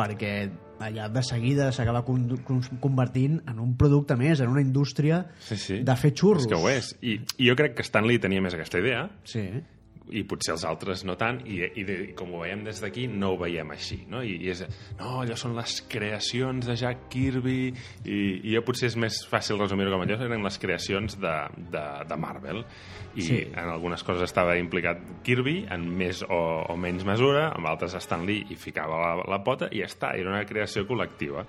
A: Perquè allà de seguida s'acaba con con convertint en un producte més, en una indústria
B: Sí, sí.
A: de fer xurros.
B: És que ho és. I, I jo crec que Stanley tenia més aquesta idea,
A: Sí.
B: I potser els altres no tant, i, i, de, i com ho veiem des d'aquí, no ho veiem així, no? I, i és, no, allò són les creacions de Jack Kirby, i, i jo potser és més fàcil resumir-ho com allò, eren les creacions de, de, de Marvel, i
A: Sí.
B: en algunes coses estava implicat Kirby, en més o, o menys mesura, amb altres Stan Lee, i ficava la, la pota, i ja està, era una creació col·lectiva.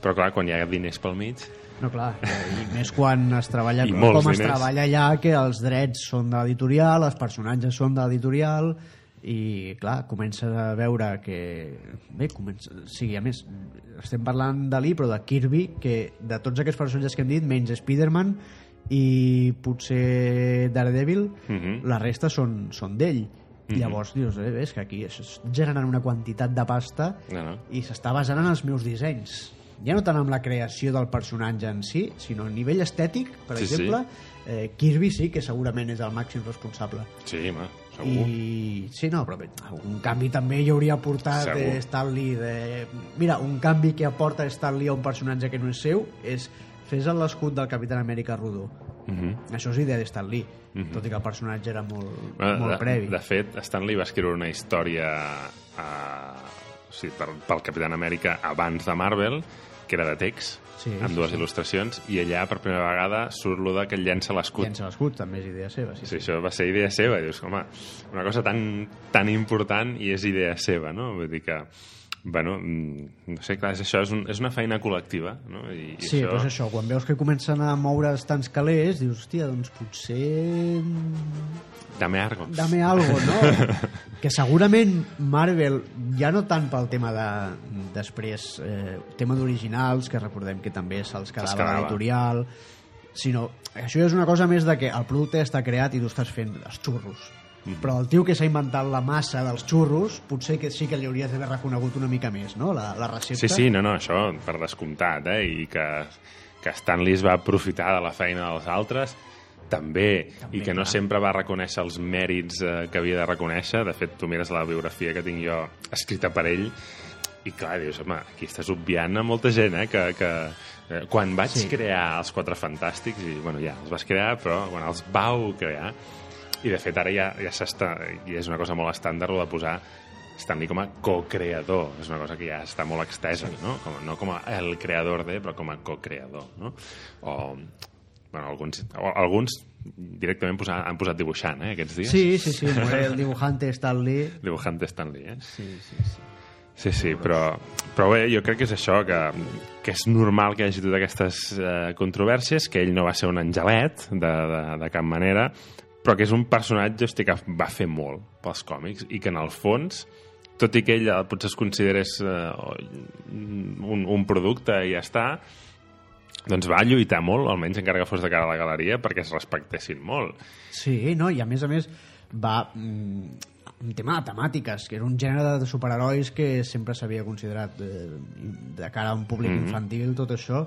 B: Però clar, quan hi ha diners pel mig,
A: No, clar, i més quan es treballa
B: I
A: com es
B: diners.
A: treballa allà, que els drets són de l'editorial, els personatges són de l'editorial, i clar, comença a veure que bé, comença, sí, a més estem parlant de Lee, però de Kirby que de tots aquests personatges que hem dit menys Spider-Man i potser Daredevil
B: Mhm.
A: la resta són, són d'ell i llavors dius, eh, ves que aquí es generant una quantitat de pasta
B: no, no.
A: i s'està basant en els meus dissenys ja no tant amb la creació del personatge en si, sinó a nivell estètic, per
B: Sí, sí.
A: exemple, eh, Kirby sí que segurament és el màxim responsable.
B: Sí, home, segur.
A: I sí, no, però bé, un canvi també hi hauria portat
B: Segur.
A: eh, Stan Lee de... Mira, un canvi que aporta Stan Lee a un personatge que no és seu és fes l'escut del Capitán Amèrica rodó.
B: Mhm.
A: Això és idea de Stan Lee, tot i que el personatge era molt,
B: Bueno,
A: molt
B: de,
A: previ.
B: de fet, Stan Lee va escriure una història uh, o sigui, per, pel Capitán Amèrica abans de Marvel, que era de text,
A: Sí,
B: amb
A: sí,
B: dues
A: sí.
B: il·lustracions, i allà per primera vegada surt lo de que llença l'escut.
A: Llença l'escut, també és idea seva. Sí,
B: Sí, això va ser idea seva. Dius, home, una cosa tan, tan important i és idea seva, no? Vull dir que, bueno, mm, no sé, clar, és això, és, un, és una feina col·lectiva, no? I, i
A: Sí, això... doncs això, quan veus que comencen a moure's tants calés, dius, hòstia, doncs potser...
B: Dame algo.
A: Dame algo, no? que segurament Marvel, ja no tant pel tema de, després, eh, tema d'originals, que recordem que també se'ls quedava,
B: quedava.
A: l'editorial, sinó, això és una cosa més de que el producte està creat i tu estàs fent els xurros.
B: Mhm.
A: Però el tio que s'ha inventat la massa dels xurros, potser que sí que li hauries d'haver reconegut una mica més, no?, la, la recepta.
B: Sí, sí, no, no, això per descomptat, eh? I que, que Stan Lee es va aprofitar de la feina dels altres, també,
A: També,
B: i que no
A: clar.
B: sempre va reconèixer els mèrits eh, que havia de reconèixer. De fet, tu mires la biografia que tinc jo escrita per ell, i clar, dius, home, aquí estàs obviant a molta gent, eh, que, que eh, quan vaig
A: sí.
B: crear els Quatre Fantàstics, i bueno, ja, els vas crear, però quan els vau crear, i de fet ara ja, ja s'està, i és una cosa molt estàndard, de posar Stan Lee com a co-creador, és una cosa que ja està molt extesa, sí. no? Com, no com a el creador de, però com a co-creador, no? O, bueno, alguns, o, alguns directament posa, han posat dibuixant, eh, aquests dies.
A: Sí, sí, sí, el dibujante Stan Lee.
B: Dibujant Stan Lee, eh?
A: Sí, sí, sí.
B: Sí, sí, però, però bé, jo crec que és això, que, que és normal que hi hagi totes aquestes eh, controvèrsies, que ell no va ser un angelet, de, de, de cap manera, però que és un personatge hosti, que va fer molt pels còmics i que en el fons, tot i que ell potser es considerés eh, un, un producte i ja està, doncs va lluitar molt, almenys encara que fos de cara a la galeria, perquè es respectessin molt.
A: Sí, no? i a més a més va mm, un tema de temàtiques, que era un gènere de superherois que sempre s'havia considerat eh, de cara a un públic
B: Mhm.
A: infantil, tot això,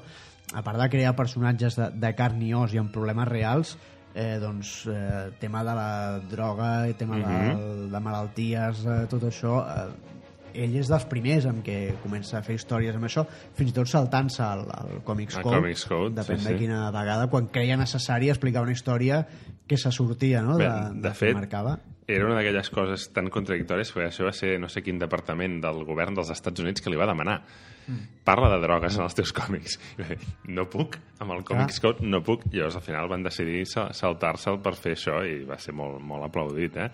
A: a part de crear personatges de, de carn i os i amb problemes reals, eh, doncs eh, tema de la droga i tema
B: Mhm.
A: de, de malalties, eh, tot això eh, ell és dels primers amb què comença a fer històries amb això, fins i tot saltant-se al, al Comics Code,
B: Comics Code,
A: depèn
B: sí,
A: de
B: sí.
A: quina vegada, quan creia necessari explicar una història que se sortia no? de,
B: Bé,
A: de,
B: de fet,
A: marcava.
B: Era una d'aquelles coses tan contradictòries perquè això va ser no sé quin departament del govern dels Estats Units que li va demanar parla de drogues en els teus còmics no puc, amb el Comics Code no puc, i llavors al final van decidir sa- saltar-se'l per fer això i va ser molt, molt aplaudit eh?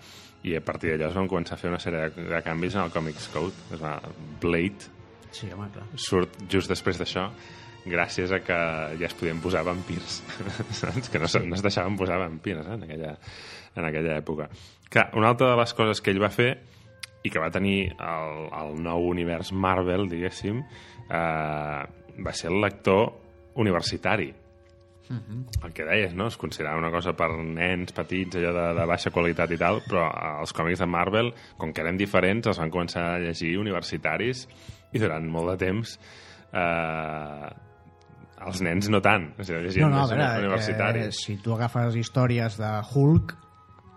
B: i a partir d'allò es van començar a fer una sèrie de, de canvis en el Comics Code es va, Blade
A: Sí, home, clar.
B: surt just després d'això gràcies a que ja es podien posar vampirs saps? que no, se, no es deixaven posar vampirs eh? en, aquella, en aquella època Clar, una altra de les coses que ell va fer i que va tenir el, el nou univers Marvel, diguéssim eh, va ser el lector universitari. El que deies, no? Es considerava una cosa per nens petits, allò de, de baixa qualitat i tal, però els còmics de Marvel, com que eren diferents, els van començar a llegir universitaris i durant molt de temps eh, els nens no tant, o sigui,
A: No, no, a veure, eh, si tu agafes històries de Hulk,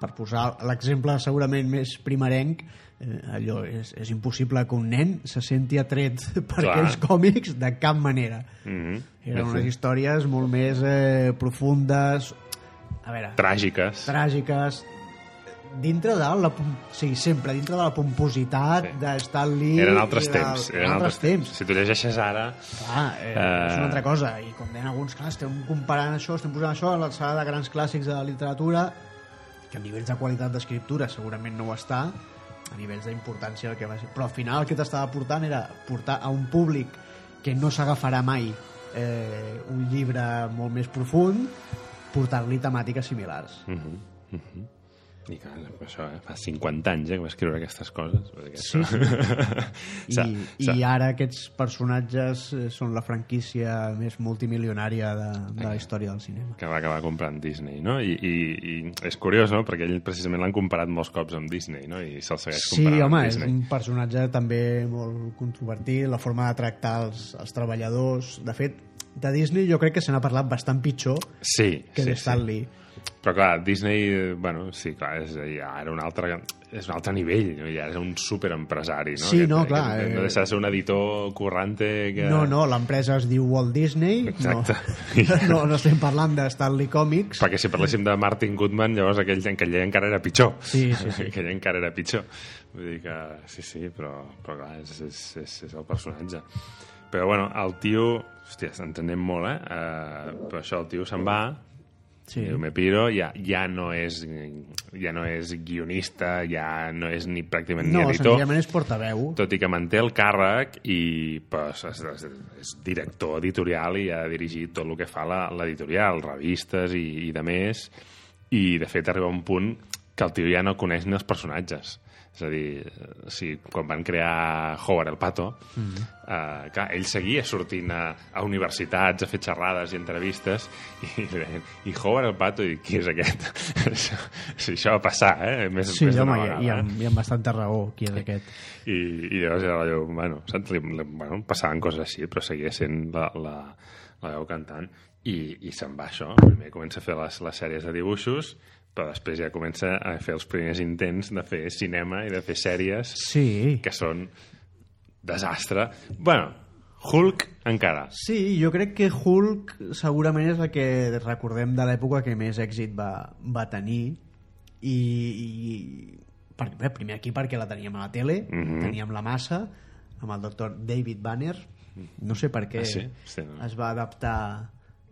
A: per posar l'exemple segurament més primerenc, eh, allò és, és impossible que un nen se senti atret per
B: Clar.
A: aquells còmics de cap manera.
B: Mhm.
A: Eren
B: Sí,
A: unes històries molt més eh, profundes, a veure,
B: Tràgiques.
A: tràgiques, dintre de la, sí, sempre dintre de la pompositat
B: Sí.
A: sí. de Stan Lee
B: Eren altres
A: del-
B: temps. Eren altres temps. Si tu llegeixes ara...
A: Clar, eh,
B: Eh.
A: és una altra cosa. I com deien alguns, clar, estem comparant això, estem posant això a l'alçada de grans clàssics de la literatura, que a nivells de qualitat d'escriptura segurament no ho està, a nivells d'importància que va ser. Però al final el que t'estava portant era portar a un públic que no s'agafarà mai eh, un llibre molt més profund, portar-li temàtiques similars.
B: Mhm, mhm. I clar, això, eh? fa 50 anys eh, que va escriure aquestes coses.
A: Sí,
B: això-
A: I,
B: Sa-
A: I
B: sa-
A: ara aquests personatges eh, són la franquícia més multimilionària de, de la història del cinema.
B: que va acabar comprant Disney, no? I, i, i és curiós, no?, perquè ell precisament l'han comparat molts cops amb Disney, no?, i se'l segueix
A: Sí,
B: comparant
A: home,
B: amb
A: és
B: Disney.
A: un personatge també molt controvertit, la forma de tractar els, els treballadors. De fet, de Disney jo crec que se n'ha parlat bastant pitjor
B: Sí,
A: que
B: sí,
A: de Stanley.
B: sí. Però clar, Disney, eh, bueno, sí, clar, és, ja era un altre, és un altre nivell, no? ja és un superempresari, no?
A: Sí,
B: que,
A: no,
B: que,
A: clar,
B: Que, no
A: eh.
B: deixa de ser un editor corrante que...
A: No, no, l'empresa es diu Walt Disney.
B: Exacte.
A: No, no, no estem parlant de Stanley Comics.
B: Perquè si parléssim de Martin Goodman, llavors aquell, aquell encara era pitjor.
A: Sí, sí, sí.
B: aquell encara era pitjor. Vull dir que sí, sí, però, però clar, és, és, és, és el personatge. Però bueno, el tio... Hòstia, ens entenem molt, eh? Uh, però això, el tio se'n va,
A: Sí.
B: Diu, me piro, ja, ja, no és, ja no és guionista, ja no és ni pràcticament
A: No,
B: ni editor,
A: senzillament és portaveu.
B: tot i que manté el càrrec i pues, és, és, és director editorial i ha dirigit tot el que fa la- l'editorial, revistes i, i de més, i de fet arriba un punt que el tio ja no coneix ni els personatges. És a dir, sigui, quan van crear Howard el Pato, mm -hmm. eh, clar, ell seguia sortint a, a universitats a fer xerrades i entrevistes i li deien, i Howard el Pato, i qui és aquest? sí, això va passar, eh? Més,
A: Sí,
B: més
A: home, i,
B: vegada,
A: i,
B: eh?
A: amb, i amb bastanta raó, qui és aquest.
B: i, i llavors era allò, bueno, saps? Li, li, bueno, passaven coses així, però seguia sent la, la, la veu cantant i, i se'n va això. Primer comença a fer les, les sèries de dibuixos, però després ja comença a fer els primers intents de fer cinema i de fer sèries
A: Sí.
B: que són desastre. Bueno, Hulk encara.
A: Sí, jo crec que Hulk segurament és el que recordem de l'època que més èxit va, va tenir i, i per, bé, primer aquí perquè la teníem a la tele,
B: Mhm.
A: teníem la massa amb el doctor David Banner no sé per què
B: Ah, sí? Sí, no.
A: es va adaptar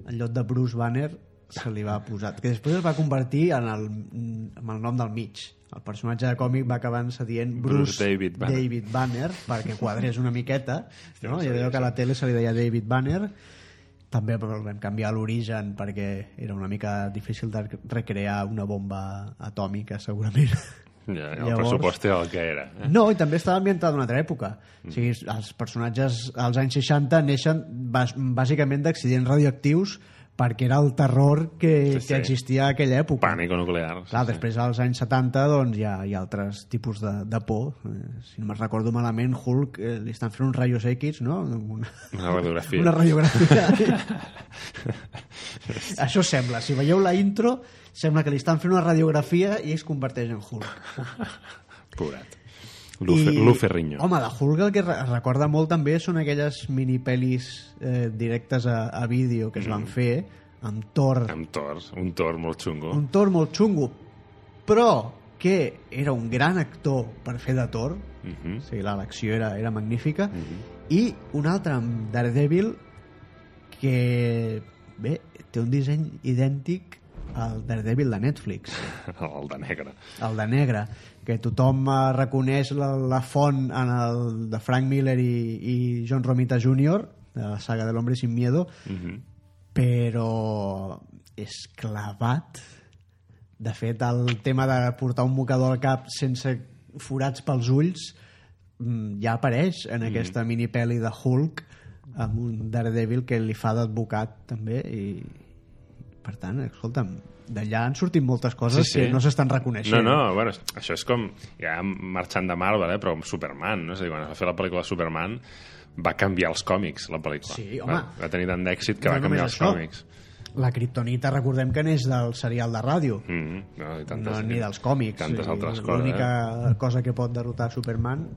A: en lloc de Bruce Banner se li va posar que després es va convertir en el, en el nom del mig el personatge de còmic va acabar-se dient Bruce,
B: Bruce David Banner.
A: David Banner perquè quadrés una miqueta no?
B: no
A: i allò que a la tele se li deia David Banner també però vam canviar l'origen perquè era una mica difícil de recrear una bomba atòmica segurament
B: Ja, el
A: Llavors-
B: pressupost era el que era. Eh?
A: no, i també estava ambientat en una altra època o sigui, els personatges als anys 60 neixen bàs bàsicament d'accidents radioactius perquè era el terror que,
B: Sí, sí.
A: que existia a aquella època
B: Pànico nuclear.
A: Clar, després als anys 70 doncs, hi, ha, hi ha altres tipus de, de por. Eh, si no me'n recordo malament, Hulk eh, li estan fent uns rayos X, no? Una,
B: Una radiografia.
A: una radiografia. Això sembla. Si veieu la intro, sembla que li estan fent una radiografia i es converteix en Hulk.
B: Pobret. Lufe,
A: I,
B: Luferriño.
A: Home, de Hulk el que recorda molt també són aquelles minipelis eh, directes a, a vídeo que es van fer amb Thor
B: Amb Thor, un Thor molt xungo.
A: un Thor molt xungo però que era un gran actor per fer de Thor
B: Mhm.
A: o sigui, l'elecció era, era magnífica i un altre amb Daredevil que bé, té un disseny idèntic al Daredevil de Netflix
B: El de negre.
A: el de negre que tothom eh, reconeix la, la font en el de Frank Miller i, i John Romita Jr. de la saga de l'Hombre sin miedo
B: Mhm.
A: però és clavat de fet el tema de portar un mocador al cap sense forats pels ulls mm, ja apareix en aquesta minipeli de Hulk amb un Daredevil que li fa d'advocat també i per tant, escolta'm d'allà han sortit moltes coses
B: Sí, sí.
A: que no s'estan reconeixent
B: No, no, bueno, això és com... Ja marxant de Marvel, eh, però amb Superman, no? És a dir, quan es va fer la pel·lícula de Superman va canviar els còmics, la pel·lícula.
A: Sí, home.
B: Va, va tenir tant d'èxit que
A: No
B: va canviar els
A: això.
B: còmics.
A: la kriptonita recordem que n'és del serial de ràdio
B: Mm -hmm. no, i tantes,
A: no, ni dels còmics
B: Tantes altres coses.
A: l'única
B: Eh?
A: cosa que pot derrotar Superman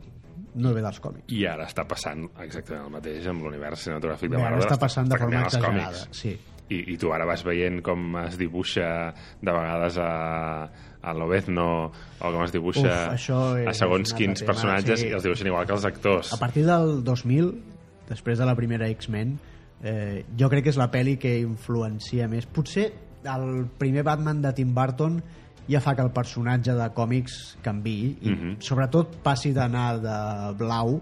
A: no ve dels còmics
B: I ara està passant exactament el mateix amb l'univers cinematogràfic de
A: Bé, ara
B: Marvel.
A: està passant de forma exagerada sí.
B: I, I tu ara vas veient com es dibuixa de vegades a, a l'Obezno o com es dibuixa
A: Uf,
B: a segons quins
A: tema,
B: personatges
A: sí.
B: i els dibuixen igual que els actors.
A: a partir del 2000 després de la primera X-Men eh, jo crec que és la pel·li que influencia més potser el primer Batman de Tim Burton ja fa que el personatge de còmics canvi i
B: Mhm.
A: sobretot passi d'anar de blau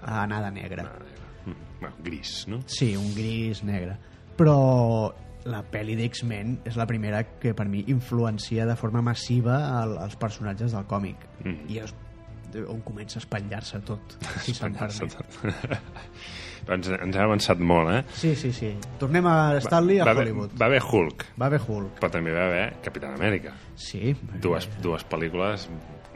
A: a anar de negre
B: Mm, bueno, gris, no?
A: Sí, un gris negre. Però la pel·li d'X-Men és la primera que per mi influencia de forma massiva el, els personatges del còmic.
B: Mm.
A: i és on comença a espatllar-se tot si se'm permet.
B: doncs ens hem avançat molt, eh?
A: sí, sí, sí. Tornem a Stanley a
B: va, haver-
A: Hollywood.
B: va haver Hulk,
A: va haver Hulk.
B: Però també va haver Capitán Amèrica.
A: sí,
B: Dues, dues pel·lícules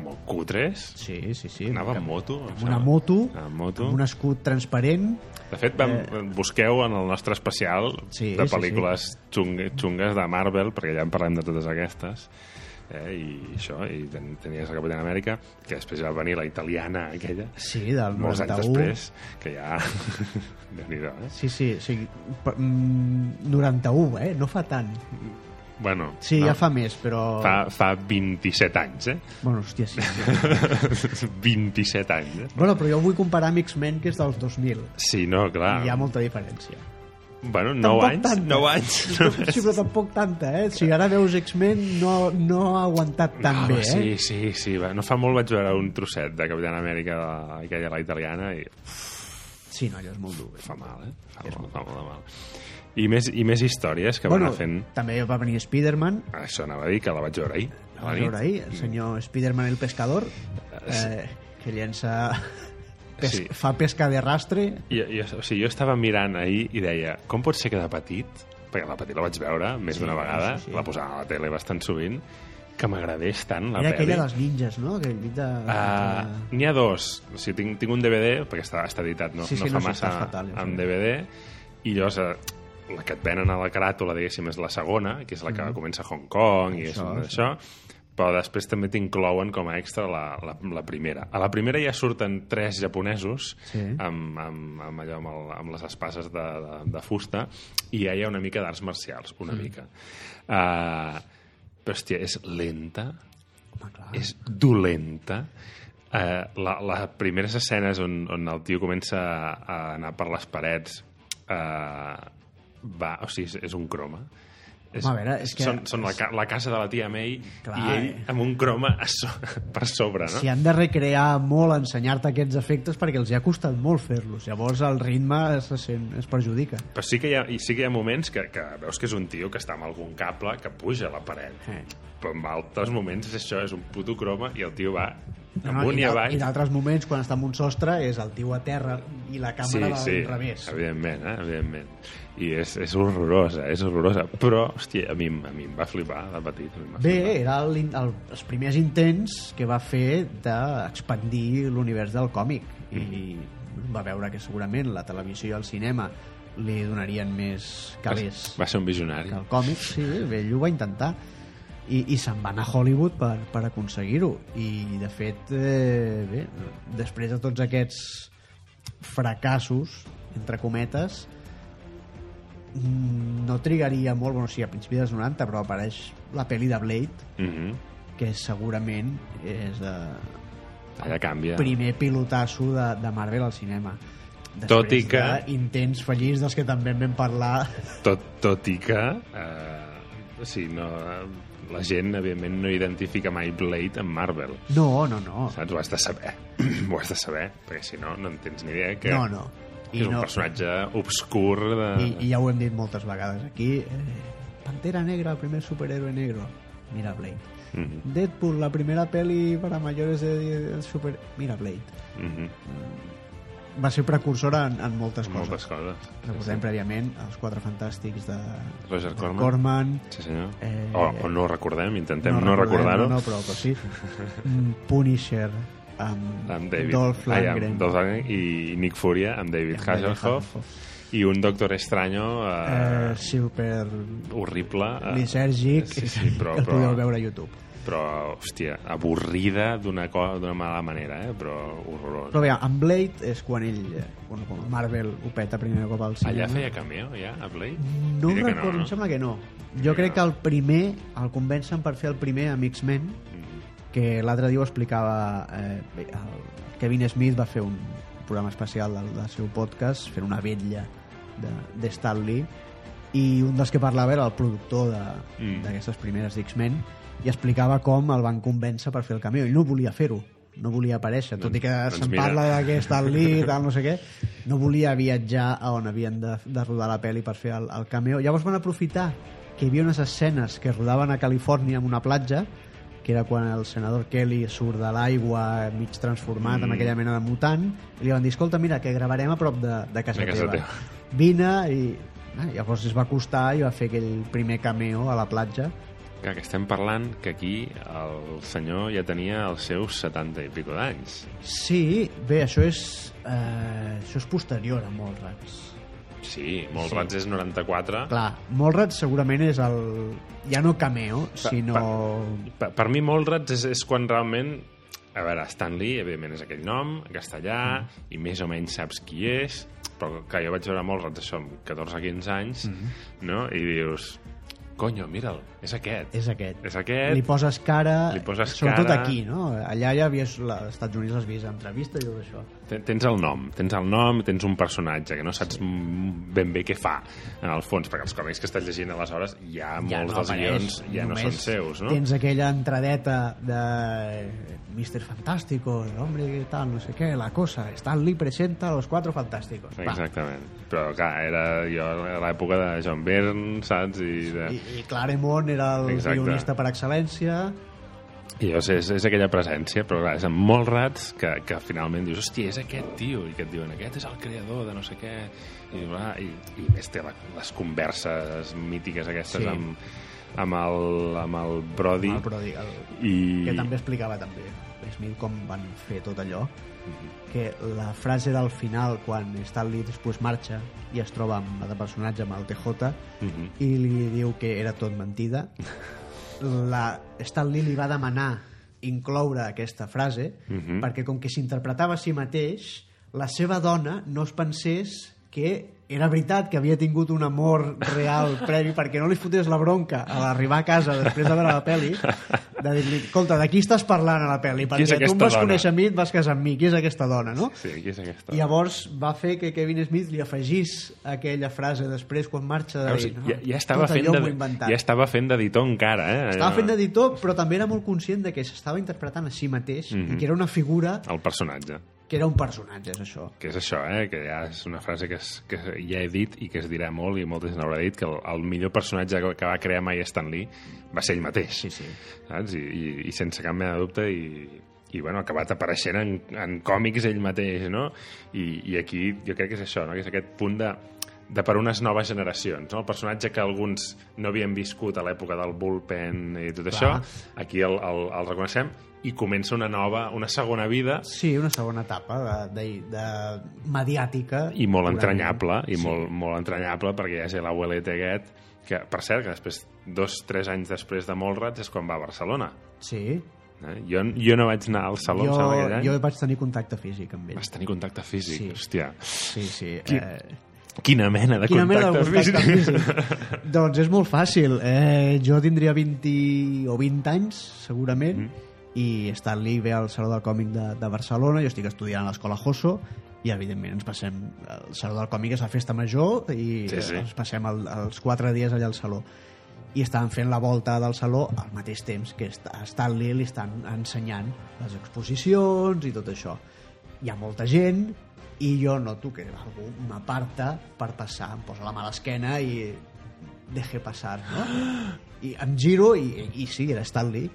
B: molt cutres.
A: sí, sí, sí
B: Anava amb moto.
A: amb una moto
B: Amb moto.
A: amb un escut transparent
B: De fet, vam, busqueu en el nostre especial
A: Eh. Sí,
B: de
A: sí,
B: pel·lícules xung, xungues de Marvel, perquè ja en parlem de totes aquestes, eh, i això, i ten, tenies el Capitán Amèrica, que després va venir la italiana aquella,
A: sí, del
B: molts anys
A: 91
B: després, que ja... déu nhi eh?
A: sí, sí, sí per- mm, 91, eh? no fa tant
B: Bueno,
A: sí,
B: no,
A: ja fa més, però
B: fa, fa 27 anys, eh?
A: bueno, hòstia, sí, sí.
B: 27 anys, eh?
A: Bueno, però jo vull comparar amb X-Men, que és dels 2000.
B: Sí, no, clar.
A: I hi ha molta diferència.
B: Bueno, 9
A: Tampoc
B: anys,
A: tanta.
B: 9 anys.
A: Sí, però tampoc tanta, eh? Si ara veus X-Men, no, no ha aguantat tan
B: no,
A: bé, eh?
B: Sí, sí, sí. Va. No fa molt vaig veure un trosset de Capitán Amèrica, aquella, la italiana, i
A: Sí, no, allò és molt dur.
B: fa mal, eh? Fa molt, fa molt de mal. I més, I més històries que
A: Bueno,
B: van fent...
A: també va venir Spider-Man,
B: Això anava a dir, que la vaig veure ahir.
A: la vas veure ahir, el senyor Spider-Man el pescador, eh, que llença... Pes
B: Sí.
A: Fa pesca de rastre.
B: I, i, o sigui, jo estava mirant ahir i deia, com pot ser que de petit, perquè de petit la vaig veure més
A: Sí,
B: d'una vegada,
A: sí, sí.
B: la posava a la tele bastant sovint, que m'agradés tant la
A: Era aquella dels ninjas, no? Que lluita...
B: Uh, N'hi ha dos. O sigui, tinc, tinc un DVD, perquè està, està editat, no,
A: Sí, sí,
B: no fa
A: no,
B: massa
A: fatal,
B: en. DVD, i llavors eh, la que et venen a la caràtula, diguéssim, és la segona, que és la que comença a Hong Kong, i és
A: Mm. Això,
B: això, però després també t'inclouen com a extra la, la, la primera. A la primera ja surten tres japonesos
A: Sí.
B: amb, amb, amb, allò, amb, el, amb les espases de, de, de fusta i ja hi ha una mica d'arts marcials, una
A: Mm.
B: mica. Uh, però, hòstia, és lenta,
A: Home, clar.
B: és dolenta. Eh, la, les primeres escenes on, on el tio comença a, anar per les parets eh, va, o sigui, és, un croma. És,
A: Home, a veure, és que-
B: Són, són la, ca- la casa de la tia May
A: Clar,
B: i ell
A: eh?
B: amb un croma a so, per sobre, no?
A: Si han de recrear molt, ensenyar-te aquests efectes perquè els hi ha costat molt fer-los. Llavors el ritme es, sent, es perjudica.
B: Però sí que hi ha, i sí que hi ha moments que, que veus que és un tio que està amb algun cable que puja a la paret.
A: Eh.
B: Però en altres moments això, és un puto croma i el tio va
A: No,
B: amunt
A: i
B: i, avall.
A: I d'altres moments, quan està en un sostre, és el tio a terra i la
B: Sí,
A: càmera
B: sí,
A: al revés.
B: evidentment, eh? evidentment. I és, és horrorosa, és horrorosa. Però, hòstia, a mi, a mi em va flipar de petit. Va
A: Bé,
B: flipar.
A: era el, el, els primers intents que va fer d'expandir l'univers del còmic i va veure que segurament la televisió i el cinema li donarien més calés
B: Va ser un visionari.
A: el còmic, sí, bé, ell ho va intentar i, i se'n va anar a Hollywood per, per aconseguir-ho i de fet eh, bé, després de tots aquests fracassos entre cometes mm, no trigaria molt, bueno, sí, a principis dels 90 però apareix la pel·li de Blade
B: Mm -hmm.
A: que segurament és de
B: Allà canvia.
A: primer pilotasso de, de Marvel al cinema Després
B: Tot i que-
A: intents fallits dels que també en vam parlar
B: Tot, tot i que... Eh, sigui, no, la gent, evidentment, no identifica mai Blade amb Marvel.
A: no, no, no
B: Saps? Ho has de saber. Ho has de saber, perquè si no, no en tens ni idea que,
A: no, no
B: que és un personatge obscur de...
A: I, i ja ho hem dit moltes vegades aquí eh, Pantera Negra, el primer superhéroe negro mira Blade
B: Mhm,
A: Deadpool, la primera peli para mayores de, de super... mira Blade
B: mhm.
A: Va ser precursora en, en moltes coses
B: Moltes coses.
A: recordem prèviament els quatre fantàstics de,
B: Roger
A: de
B: Corman.
A: Corman
B: Sí, senyor.
A: Eh,
B: o, o no recordem, intentem no,
A: recordem,
B: recordar-ho.
A: no, no, però, però sí Mm, Punisher amb,
B: amb David
A: Dolph
B: ai,
A: Lundgren
B: amb Dolph Lundgren i Nick Furia amb David
A: Amb
B: Hasselhoff i un Doctor Extraño eh,
A: eh, super
B: horrible eh,
A: lisèrgic
B: sí, sí, però,
A: que el podeu
B: però,
A: veure a YouTube
B: però hòstia, avorrida d'una d'una mala manera eh? però horrorosa
A: però bé, amb Blade és quan ell eh, bueno, quan Marvel ho peta primer cop al cinema
B: allà feia cameo ja a Blade?
A: no
B: Diré que
A: recordo,
B: no,
A: em sembla que no jo crec que el primer el convencen per fer el primer amb X-Men
B: Mm,
A: que l'altre dia ho explicava eh, el Kevin Smith va fer un programa especial del, del seu podcast fent una vetlla de, de Stan Lee i un dels que parlava era el productor
B: Mm.
A: d'aquestes primeres d'X-Men i explicava com el van convèncer per fer el cameo i no volia fer-ho no volia aparèixer, tot i que
B: doncs
A: se'n parla d'aquest Lee, tal, no sé què, no volia viatjar a on havien de, de rodar la pel·li per fer el, el cameo. Llavors van aprofitar que hi havia unes escenes que rodaven a Califòrnia en una platja, que era quan el senador Kelly surt de l'aigua mig transformat mm. en aquella mena de mutant, i li van dir, escolta, mira, que gravarem a prop de, de casa,
B: De casa
A: teva.
B: teva.
A: Vine, i ah, llavors es va acostar i va fer aquell primer cameo a la platja.
B: Clar, que estem parlant que aquí el senyor ja tenia els seus 70 i pico d'anys.
A: Sí, bé, això és, eh, això és posterior a Mallrats.
B: Sí, molt
A: Sí.
B: rats és 94.
A: Clar, Mallrats segurament és el... ja no cameo, sinó...
B: Per, per mi Mallrats és, és quan realment a veure, Stan Lee, evidentment, és aquell nom, en castellà, mm. i més o menys saps qui és, però que jo vaig veure Mallrats, això, amb 14 o 15 anys, mm. no? I dius, conyo, mira'l, és aquest.
A: És aquest.
B: És aquest.
A: Li poses cara...
B: Li poses
A: sobretot
B: cara.
A: aquí, no? Allà ja havies... Als Estats Units has vist entrevistes i tot això.
B: Ten- Tens el nom, tens el nom, tens un personatge que no saps mm, ben bé què fa, en el fons, perquè els còmics que estàs llegint aleshores ja,
A: ja
B: molts
A: no
B: dels
A: apareix,
B: guions ja no són seus, no?
A: Tens aquella entradeta de Mr. Fantástico, el hombre que tal, no sé què, la cosa, Stan Lee presenta los cuatro fantásticos. Va.
B: Exactament. Però, clar, era jo a l'època de John Byrne, saps? I, de...
A: I, I Claremont era el
B: Exacte.
A: guionista per excel·lència.
B: I llavors és, és aquella presència, però clar, és amb molts rats que, que finalment dius, hòstia, és aquest tio, i que et diuen, aquest és el creador de no sé què, i, bla, i, i més té la, les converses mítiques aquestes
A: Sí.
B: amb, amb, el, amb el Brody,
A: El Brody, el,
B: i...
A: que també explicava també Smith com van fer tot allò
B: Mhm.
A: que la frase del final quan Stan Lee després marxa i es troba amb el personatge amb el TJ
B: Mhm.
A: i li diu que era tot mentida la Stan Lee li va demanar incloure aquesta frase
B: Mhm.
A: perquè com que s'interpretava a si mateix la seva dona no es pensés que era veritat que havia tingut un amor real previ perquè no li fotés la bronca a l'arribar a casa després de veure la pel·li de dir-li, escolta, de qui estàs parlant a la pel·li? Perquè tu em vas
B: dona?"
A: conèixer a mi et vas casar amb mi, qui és aquesta dona, no?
B: Sí, qui és aquesta?
A: I llavors va fer que Kevin Smith li afegís aquella frase després quan marxa de dir, no,
B: ja, ja, estava fent de, ja estava fent d'editor encara, eh?
A: Estava fent d'editor, però també era molt conscient de que s'estava interpretant a si mateix
B: Mhm.
A: i que era una figura,
B: El personatge.
A: Que era un personatge, és això.
B: que és això, eh? que ja és una frase que, es, que ja he dit i que es dirà molt i molta gent haurà dit que el, el millor personatge que, que va crear mai Stan Lee va ser ell mateix
A: Sí, sí.
B: saps? I, i, i sense cap mena de dubte i, i bueno, ha acabat apareixent en, en còmics ell mateix no? I, i aquí jo crec que és això no? que és aquest punt de, de per unes noves generacions no? el personatge que alguns no havien viscut a l'època del bullpen i tot
A: Clar.
B: això aquí el, el, el reconeixem i comença una nova, una segona vida
A: Sí, una segona etapa de, de, de mediàtica.
B: i molt entranyable i
A: Sí.
B: molt, molt entranyable perquè hi ha l'abuelete aquest que, per cert, que després, dos, tres anys després de Molrats és quan va a Barcelona.
A: Sí.
B: Eh? Jo, jo no vaig anar al saló, em
A: Jo,
B: sembla, aquell any.
A: jo vaig tenir contacte físic amb ell.
B: Vas tenir contacte físic,
A: Sí.
B: hòstia.
A: Sí, sí.
B: Qui-
A: Eh,
B: Quina mena de
A: Quina mena
B: contacte,
A: de contacte
B: físic.
A: físic? doncs és molt fàcil. Eh, jo tindria 20 o 20 anys, segurament,
B: Mm.
A: i Stan Lee ve al Saló del Còmic de, de Barcelona, jo estic estudiant a l'Escola Josso, i evidentment ens passem el Saló del Còmic és la festa major i
B: Sí, sí.
A: ens passem el, els quatre dies allà al Saló i estaven fent la volta del saló al mateix temps que a Stan Lee li estan ensenyant les exposicions i tot això hi ha molta gent i jo noto que algú m'aparta per passar, em posa la mà a l'esquena i deje passar no? i em giro i, i sí, era Stan Lee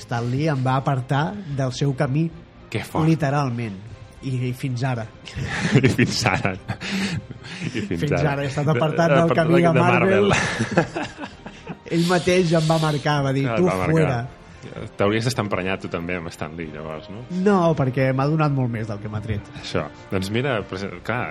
A: Stan Lee em va apartar del seu camí
B: Que fort.
A: literalment i, i fins ara
B: I fins ara. I fins,
A: Fins ara he estat apartat del
B: Apartat
A: camí de Marvel.
B: Marvel.
A: ell mateix em va marcar va dir,
B: Ah,
A: tu
B: va marcar.
A: fuera
B: T'hauries d'estar emprenyat tu també amb Stan Lee, llavors, no?
A: no, perquè m'ha donat molt més del que m'ha tret
B: Això. Doncs mira, clar,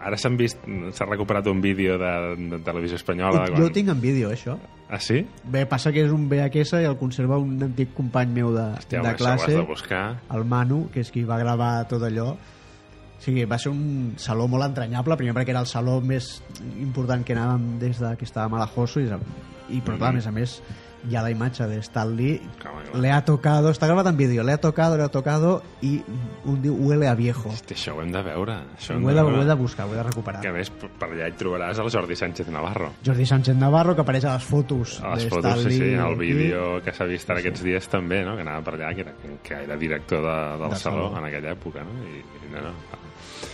B: ara s'han vist, s'ha recuperat un vídeo de, de televisió espanyola.
A: jo ho tinc en vídeo, això
B: Ah, sí?
A: Bé, passa que és un VHS i el conserva un antic company meu de,
B: Hòstia,
A: de classe,
B: de buscar.
A: el Manu, que és qui va gravar tot allò. O sigui, va ser un saló molt entranyable, primer perquè era el saló més important que anàvem des de que estàvem a la Josso, i, i però clar, a més a més, hi ha la imatge de Stan Lee,
B: Clar, clar.
A: le ha tocado, està gravat en vídeo, le ha tocado, le ha tocado, i un diu huele a viejo.
B: Hosti, això ho hem de veure. Això
A: Ho he de, ho
B: veure.
A: he de buscar, ho he de recuperar.
B: Que a més, per allà hi trobaràs el Jordi Sánchez Navarro.
A: Jordi Sánchez Navarro, que apareix a les fotos
B: A les
A: de
B: fotos, sí, sí,
A: Lee
B: el vídeo que s'ha vist ara aquests dies també, no? que anava per allà, que era, que era director de, del
A: De
B: saló,
A: saló.
B: en aquella època, no? I, i no, no,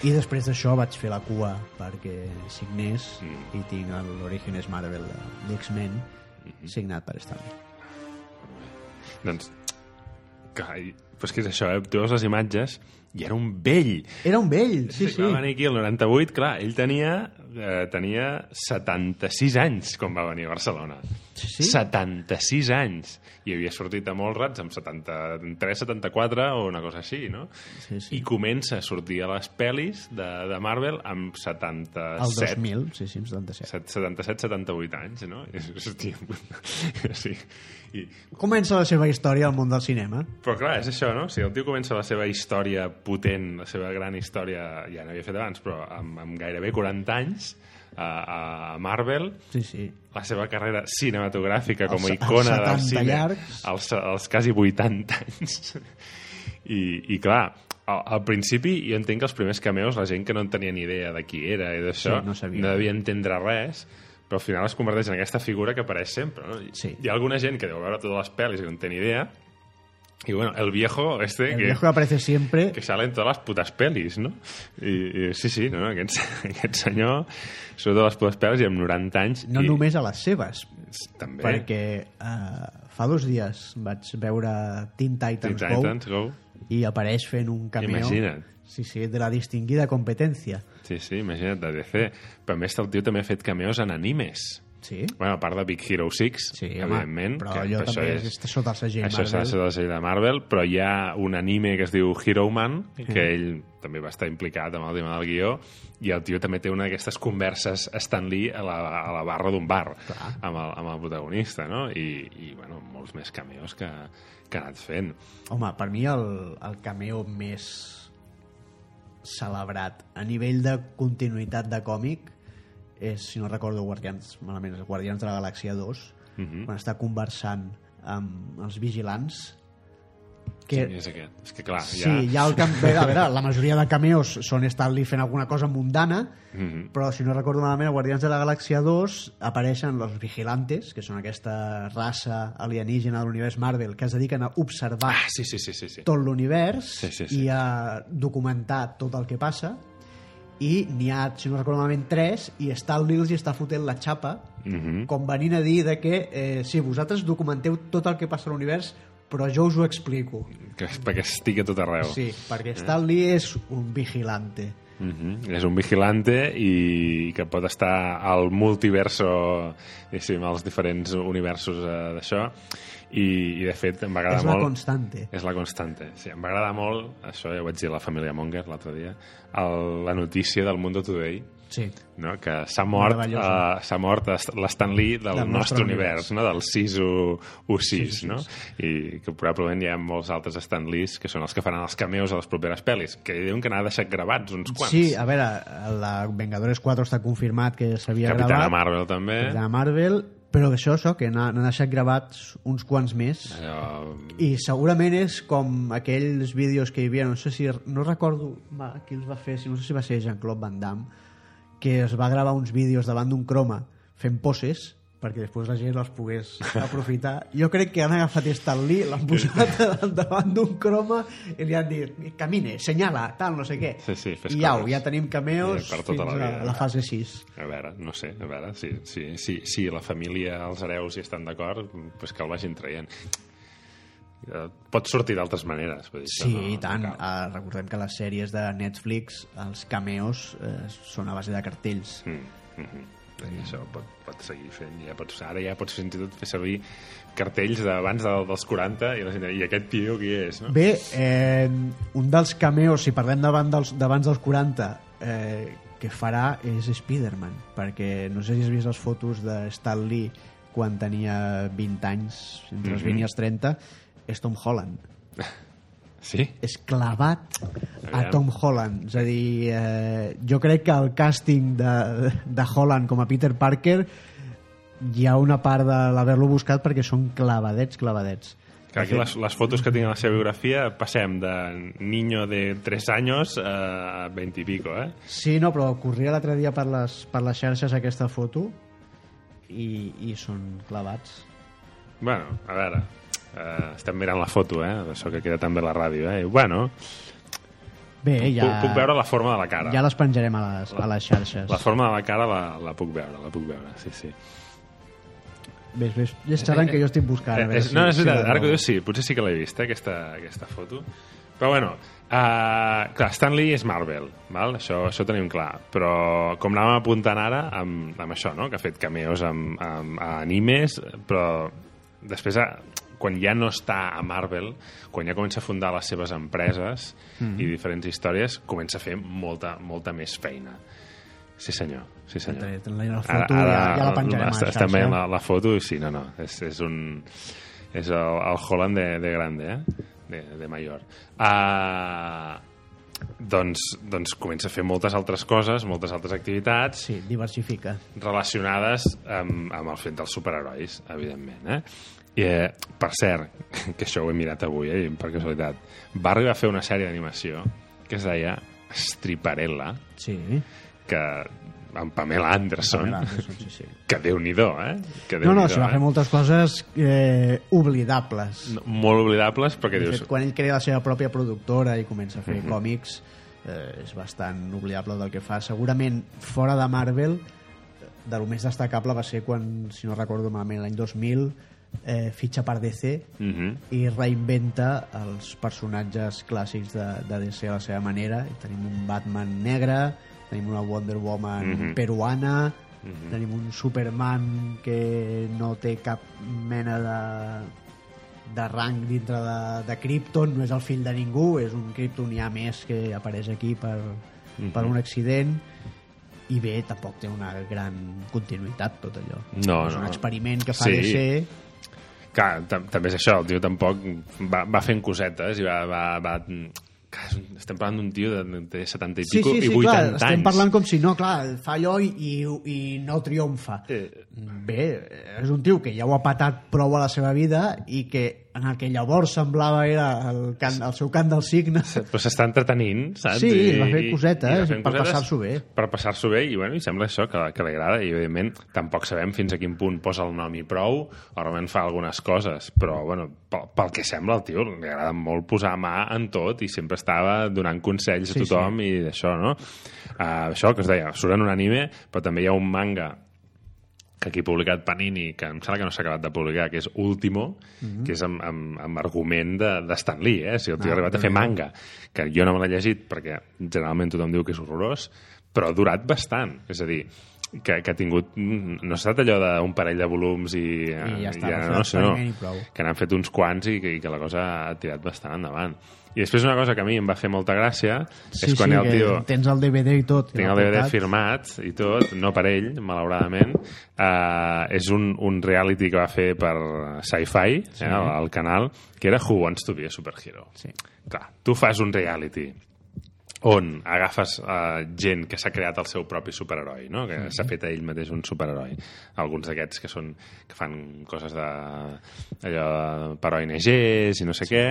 A: I després d'això vaig fer la cua perquè signés
B: Mm.
A: i tinc l'Orígenes Marvel de- d'X-Men
B: Mm-hmm.
A: signat per Stan Lee.
B: doncs, i, però és que és això, eh? tu veus les imatges i era un vell.
A: Era un vell, sí, sí.
B: Va venir aquí el 98, clar, ell tenia, eh, tenia 76 anys quan va venir a Barcelona.
A: Sí, sí.
B: 76 anys. I havia sortit a molts rats amb 73, 74 o una cosa així, no?
A: Sí, sí.
B: I comença a sortir a les pel·lis de, de Marvel amb 77.
A: El 2000, sí, sí, 77.
B: 77, 78 anys, no? Hòstia, sí. I,
A: Comença la seva història al món del cinema.
B: però clar, és això, no? Si el tio comença la seva història potent, la seva gran història, ja n'havia fet abans, però amb, amb gairebé 40 anys, a, a Marvel,
A: Sí, sí.
B: la seva carrera cinematogràfica com a
A: Els- els
B: icona del
A: 70
B: cine,
A: llargs.
B: als, als quasi 80 anys. I, i clar, al, al principi jo entenc que els primers cameos, la gent que no en tenia ni idea de qui era i d'això,
A: Sí, no sabia.
B: no devia entendre res, però al final es converteix en aquesta figura que apareix sempre. No?
A: Sí.
B: Hi ha alguna gent que deu veure totes les pel·lis i no en té ni idea, i bueno, el viejo este
A: El
B: que,
A: viejo aparece siempre...
B: que sale en totes les putes pel·lis, no? I, i sí, sí, no, no, aquest, aquest senyor surt de les putes pel·lis i amb 90 anys
A: No
B: i,
A: només a les seves,
B: també
A: perquè uh, fa dos dies vaig veure Teen Titans,
B: Teen Titans Go.
A: Go i apareix fent un cameo
B: Imagina't.
A: sí, sí, de la distinguida competència.
B: Sí, sí, imagina't, de DC. Però a més el tio també ha fet cameos en animes.
A: Sí,
B: Bueno, a part de Big Hero 6,
A: sí home,
B: evidentment.
A: però
B: que
A: allò
B: això
A: també
B: és,
A: és, sota el segell
B: això
A: Marvel.
B: ser del segell de Marvel, però hi ha un anime que es diu Hero Man, que
A: Mm.
B: ell també va estar implicat amb el tema del guió, i el tio també té una d'aquestes converses Stan Lee a la, a la barra d'un bar
A: Clar.
B: amb el, amb el protagonista, no? I, i bueno, molts més cameos que, que ha anat fent.
A: Home, per mi el, el cameo més celebrat a nivell de continuïtat de còmic és, si no recordo Guardians, malament, els Guardians de la Galàxia 2
B: Mhm.
A: quan està conversant amb els vigilants que,
B: Sí, és aquest. És que clar,
A: Sí,
B: ja...
A: hi ha el camp... A veure, la majoria de cameos són Stan Lee fent alguna cosa mundana,
B: Mhm.
A: però si no recordo malament, Guardians de la Galàxia 2 apareixen los vigilantes, que són aquesta raça alienígena de l'univers Marvel que es dediquen a observar
B: Ah, sí, sí, sí, sí. sí.
A: tot l'univers
B: Sí, sí, sí.
A: i a documentar tot el que passa i n'hi ha, si no recordo malament, tres i Stan Lee els hi està fotent la xapa
B: Mhm.
A: com venint a dir de que eh, sí, vosaltres documenteu tot el que passa a l'univers però jo us ho explico
B: Que, perquè estigui a tot arreu.
A: Sí, perquè Stan Lee és un vigilante.
B: Mhm. És un vigilante i que pot estar al multiverso, diguéssim, als diferents universos eh, d'això. I, I, de fet, em va agradar
A: És la
B: molt...
A: constante.
B: És la constante. Sí, em va agradar molt, això ja ho vaig dir a la família Monger l'altre dia, el, la notícia del Mundo Today,
A: Sí.
B: no? que s'ha mort, uh, s'ha mort l'Stan Lee del,
A: Del
B: nostre
A: nostre
B: univers,
A: univers.
B: no? del 616,
A: Sí, sí,
B: no?
A: sí.
B: I que probablement hi ha molts altres Stan Lees que són els que faran els cameos a les properes pel·lis, que diuen que n'ha deixat gravats uns quants.
A: Sí, a veure, la Vengadores 4 està confirmat que s'havia
B: Capitana
A: gravat.
B: Marvel també.
A: Capitana Marvel, però això, això que n'ha n'ha deixat gravats uns quants més.
B: Allò...
A: I segurament és com aquells vídeos que hi havia, no sé si... No recordo va, qui els va fer, si no sé si va ser Jean-Claude Van Damme, que es va gravar uns vídeos davant d'un croma fent poses perquè després la gent els pogués aprofitar. Jo crec que han agafat Stan Lee, l'han posat davant d'un croma i li han dit, camine, senyala, tal, no sé què.
B: Sí, sí, fes
A: I au, ja tenim cameos
B: Sí, per tota
A: fins
B: la
A: a
B: vida.
A: la fase 6.
B: A veure, no sé, a veure, si, si, si, si la família, els hereus hi estan d'acord, pues que el vagin traient. Eh, Pot sortir d'altres maneres. Vull dir,
A: Sí,
B: no,
A: i tant.
B: No.
A: Uh, recordem que les sèries de Netflix, els cameos, uh, són a base de cartells.
B: Mm, mm -hmm. I això pot, pot seguir fent. Ja pots, ara ja pots fins i tot fer servir cartells d'abans de, dels 40 i, la gent, i aquest tio qui és, no?
A: Bé, eh, un dels cameos, si parlem d'abans dels, d'abans dels 40, eh, que farà és Spider-Man, perquè no sé si has vist les fotos de Stan Lee quan tenia 20 anys, entre els 20 i els 30, és Tom Holland.
B: Sí?
A: És clavat a. Tom Holland. És a dir, eh, jo crec que el càsting de, de Holland com a Peter Parker hi ha una part de l'haver-lo buscat perquè són clavadets, clavadets.
B: Que aquí les, les fotos que tinc a la seva biografia passem de niño de 3 anys a 20 i pico, eh?
A: Sí, no, però corria l'altre dia per les, per les xarxes aquesta foto i, i són clavats.
B: Bueno, a veure, eh, estem mirant la foto, eh? Això que queda també a la ràdio, eh? I, bueno,
A: Bé, ja,
B: puc, puc veure la forma de la cara.
A: ja les penjarem a les, a les xarxes.
B: La forma de la cara la, la puc veure, la puc veure, sí, sí.
A: Ves, ves, ves xerrant que jo estic buscant. a
B: Eh,
A: veure
B: és,
A: si-
B: no, és
A: si
B: veritat,
A: la
B: ara que ho dius sí, potser sí que l'he vist, eh, aquesta, aquesta foto. Però bueno, uh, clar, Stan Lee és Marvel, val? Això, això ho tenim clar, però com anàvem apuntant ara amb, amb això, no? que ha fet cameos amb, amb, a animes, però després, eh, quan ja no està a Marvel, quan ja comença a fundar les seves empreses
A: Mhm.
B: i diferents històries, comença a fer molta, molta més feina. Sí senyor, sí senyor.
A: La, la, la foto ja, ja la penjarem
B: Està bé
A: xarxa.
B: la, la foto, sí, no, no, és, és un... És el, el Holland de, de grande, eh? De, de major. Uh, doncs, doncs comença a fer moltes altres coses, moltes altres activitats
A: Sí, diversifica.
B: relacionades amb, amb el fet dels superherois, evidentment. Eh? I, eh, per cert, que això ho he mirat avui, eh, per casualitat, va arribar a fer una sèrie d'animació que es deia Striparella,
A: Sí.
B: que amb Pamela Anderson,
A: Pamela Anderson, sí, sí.
B: que déu-n'hi-do, eh? Que
A: No, no,
B: Déu-n'hi-do,
A: s'hi va
B: eh?
A: fer moltes coses eh, oblidables.
B: No, molt oblidables,
A: De
B: dius...
A: fet, quan ell crea la seva pròpia productora i comença a fer còmics, eh, és bastant oblidable del que fa. Segurament, fora de Marvel, de lo més destacable va ser quan, si no recordo malament, l'any 2000, eh, fitxa per DC
B: Mhm.
A: i reinventa els personatges clàssics de, de DC a la seva manera. Tenim un Batman negre, tenim una Wonder Woman
B: Mhm.
A: peruana, tenim un Superman que no té cap mena de, de rang dintre de, de Krypton, no és el fill de ningú, és un kryptonià més que apareix aquí per, per un accident i bé, tampoc té una gran continuïtat tot allò.
B: No,
A: és un
B: no.
A: experiment que fa
B: Sí.
A: DC
B: Clar, tam- també és això, el tio tampoc va, va fent cosetes i va... va, va estem parlant d'un tio de, de 70 i
A: Sí,
B: pico
A: sí, sí,
B: i 80
A: clar,
B: anys.
A: estem parlant com si no, clar, fa allò i, i, i no triomfa.
B: Eh.
A: Bé, és un tio que ja ho ha patat prou a la seva vida i que en el que llavors semblava era el, can, el seu cant del cigne.
B: Però s'està entretenint, saps?
A: Sí, va fer cosetes,
B: va fent
A: per passar-s'ho bé.
B: Per passar-s'ho bé, i, bueno, i sembla això, que, que li agrada, i evidentment tampoc sabem fins a quin punt posa el nom i prou, o realment fa algunes coses, però bueno, pel, pel que sembla al tio li agrada molt posar mà en tot i sempre estava donant consells
A: Sí,
B: a tothom i d'això, no? Uh, això que us deia, surt en un anime, però també hi ha un manga que aquí ha publicat Panini, que em sembla que no s'ha acabat de publicar, que és Último, que és amb, amb, amb argument de, de Stan Lee, eh? Si el tio.
A: Ah,
B: ha arribat a fer manga, que jo no me l'he llegit perquè generalment tothom diu que és horrorós, però ha durat bastant. És a dir, que, que ha tingut... No ha estat allò d'un parell de volums i...
A: I ja està,
B: ja, no,
A: i prou.
B: que n'han fet uns quants i i que la cosa ha tirat bastant endavant. I després una cosa que a mi em va fer molta gràcia
A: Sí,
B: és quan
A: sí,
B: el tio...
A: tens el DVD i tot.
B: Tinc el DVD
A: portat.
B: firmat i tot, no per ell, malauradament. Uh, és un, un reality que va fer per Sci-Fi, sí. eh, al, al canal, que era Who Wants to be a Superhero.
A: Sí.
B: Clar, tu fas un reality on agafes uh, gent que s'ha creat el seu propi superheroi, no? que s'ha fet a ell mateix un superheroi. Alguns d'aquests que són que fan coses de allò per ONGs i no sé sí. què,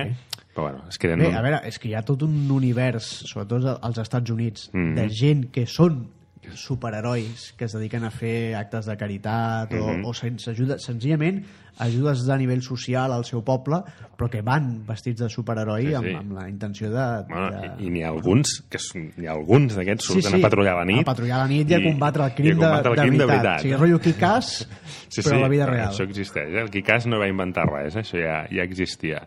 B: però bueno, es queden...
A: Bé,
B: un-
A: a veure, és que hi ha tot un univers, sobretot als Estats Units,
B: Mhm.
A: de gent que són superherois que es dediquen a fer actes de caritat o,
B: Mhm.
A: o sense ajuda, senzillament ajudes de nivell social al seu poble però que van vestits de superheroi
B: Sí, sí.
A: Amb, amb la intenció de...
B: Bueno,
A: de...
B: i, i n'hi ha alguns que n'hi ha alguns d'aquests surten a patrullar a la nit
A: a patrullar a la nit i, a combatre el
B: i
A: crim,
B: a combatre el
A: de,
B: crim
A: de,
B: de
A: veritat.
B: veritat.
A: O sigui, rotllo Kikàs,
B: Sí,
A: però
B: sí,
A: a la vida real.
B: Això existeix. Eh? El Kikàs no va inventar res, eh? això ja, ja existia.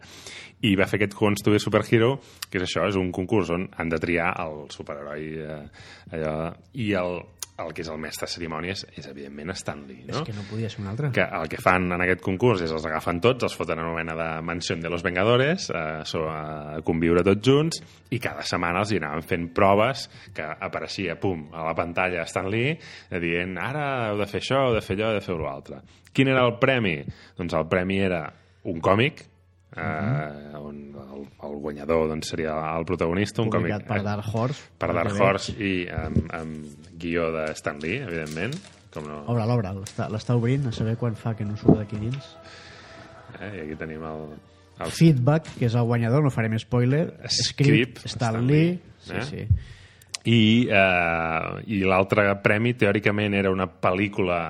B: I va fer aquest Wants to be a Superhero, que és això, és un concurs on han de triar el superheroi eh, allò, i el, el que és el mestre de cerimònies és, evidentment, Stan Lee. No?
A: És que no podia ser un altre.
B: que el que fan en aquest concurs és els agafen tots, els foten en una mena de mansió de los Vengadores, eh, so, a conviure tots junts, i cada setmana els hi anaven fent proves que apareixia, pum, a la pantalla Stan Lee, eh, dient, ara heu de fer això, heu de fer allò, heu de fer l'altre. Quin era el premi? Doncs el premi era un còmic, eh, on el, el guanyador doncs, seria el protagonista, un
A: Publicat
B: còmic
A: per Dark Horse.
B: per Dark. Horse i amb, amb guió de Stan Lee, evidentment. com no.
A: Obre, l'obre, l'està obrint a saber quan fa que no surt d'aquí dins.
B: Eh? I aquí tenim el, el
A: Feedback, que és el guanyador, no farem spoiler.
B: Script, Stan
A: Stan
B: Lee,
A: Lee. Sí,
B: eh?
A: sí.
B: I, eh, i l'altre premi, teòricament, era una pel·lícula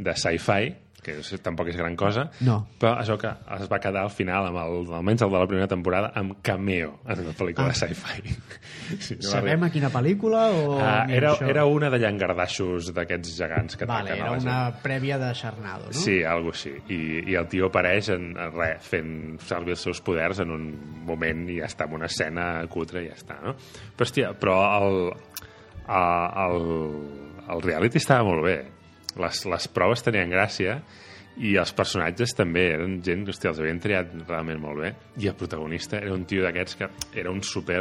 B: de sci-fi, que és, tampoc és gran cosa,
A: No.
B: però això que es va quedar al final, amb el, almenys el de la primera temporada, amb cameo en una pel·lícula
A: Ah.
B: de sci-fi. Sí, no
A: Sabem a quina pel·lícula o...
B: Ah, era,
A: això?
B: era una de llangardaixos d'aquests gegants que
A: Vale, era una prèvia de Charnado, no?
B: Sí, algo així. I, I el tio apareix en, en res, fent servir els seus poders en un moment i ja està, en una escena cutre i ja està, no? Però, hòstia, però el, el, el reality estava molt bé. Les, les proves tenien gràcia i els personatges també eren gent que, els havien triat realment molt bé. I el protagonista era un tio d'aquests que era un super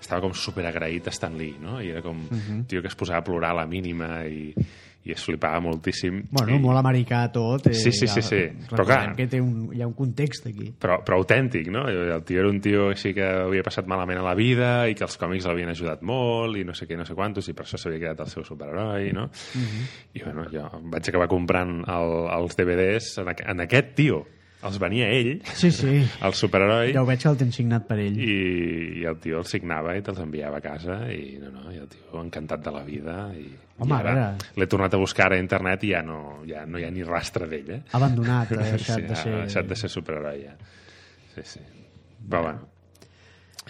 B: estava com super agraït a Stan Lee, no? I era com
A: Mhm.
B: un tio que es posava a plorar a la mínima i, i es flipava moltíssim.
A: Bueno,
B: I,
A: molt americà tot. Eh,
B: Sí, sí, sí, sí. Però clar-
A: que té un, hi ha un context aquí.
B: però, però autèntic, no? El tio era un tio així que havia passat malament a la vida i que els còmics l'havien ajudat molt i no sé què, no sé quantos, i per això s'havia quedat el seu superheroi, no? I bueno, jo vaig acabar comprant el, els DVDs en, en aquest tio. Els venia ell,
A: Sí, sí.
B: el superheroi,
A: Ja ho veig que el tens signat per ell.
B: i, i el tio els signava i te'ls enviava a casa i no, no, i el tio encantat de la vida i,
A: Home,
B: i
A: a veure.
B: l'he tornat a buscar a internet i ja no, ja no hi ha ni rastre d'ell eh?
A: Abandonat, ha deixat
B: sí,
A: de ser...
B: ha deixat de ser superheroi ja. sí, sí però bueno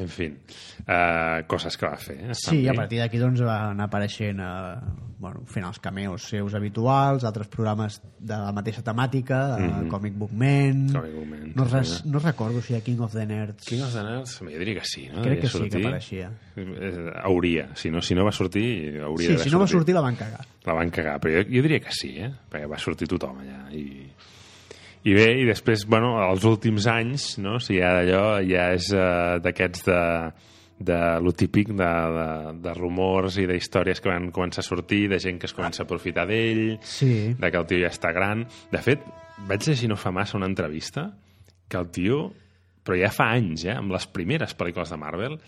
B: en fi, uh, coses que va fer eh?
A: Sí, a partir d'aquí doncs van apareixent eh, bueno, fent els cameos seus habituals, altres programes de la mateixa temàtica, de Comic Book Man...
B: Comic Book Man,
A: no, res, no recordo si hi ha King of the Nerds.
B: King of the Nerds, jo diria que sí no?
A: Crec que sí que
B: sortir.
A: apareixia.
B: Eh, hauria, si no, si no va sortir hauria
A: Sí, si no va
B: sortit.
A: sortir la van cagar.
B: La van cagar, però jo, jo diria que sí, eh? perquè va sortir tothom allà. I, i bé, i després, bueno, els últims anys, no? si ja d'allò ja és uh, d'aquests de, de lo típic de, de, de rumors i d'històries que van començar a sortir, de gent que es comença a aprofitar d'ell,
A: Sí.
B: de que el tio ja està gran. De fet, vaig llegir no fa massa una entrevista que el tio, però ja fa anys, eh, amb les primeres pel·lícules de Marvel,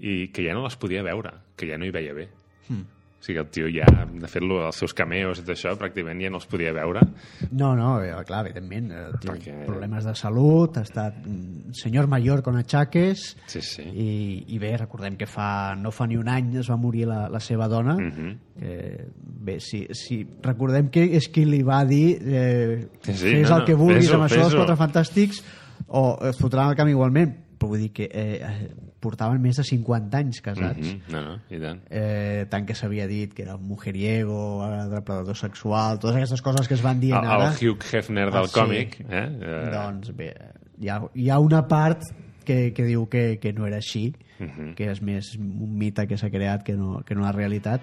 B: i que ja no les podia veure, que ja no hi veia bé.
A: Hmm.
B: O sigui, el tio ja, de fet, els seus cameos i tot això, pràcticament ja no els podia veure.
A: No, no, eh, clar, evidentment, eh, té
B: Perquè-
A: problemes de salut, ha estat mm, senyor major con achaques,
B: Sí, sí.
A: i, i bé, recordem que fa, no fa ni un any es va morir la, la seva dona
B: Mhm.
A: que, bé, si, si recordem que és qui li va dir eh,
B: Sí, sí,
A: fes
B: no,
A: el que
B: no,
A: vulguis
B: fes-ho,
A: amb això dels. Quatre Fantàstics o et fotran al camp igualment però vull dir que eh, eh, portaven més de 50 anys casats
B: Mhm. No, no, i tant.
A: eh, tant que s'havia dit que era un mujeriego, depredador sexual, totes aquestes coses que es van dir
B: El,
A: ara.
B: el Hugh Hefner del
A: Ah, sí.
B: còmic, eh? eh
A: Doncs bé, hi ha, hi ha una part que, que diu que, que no era així,
B: Mhm.
A: que és més un mite que s'ha creat que no, que no la realitat,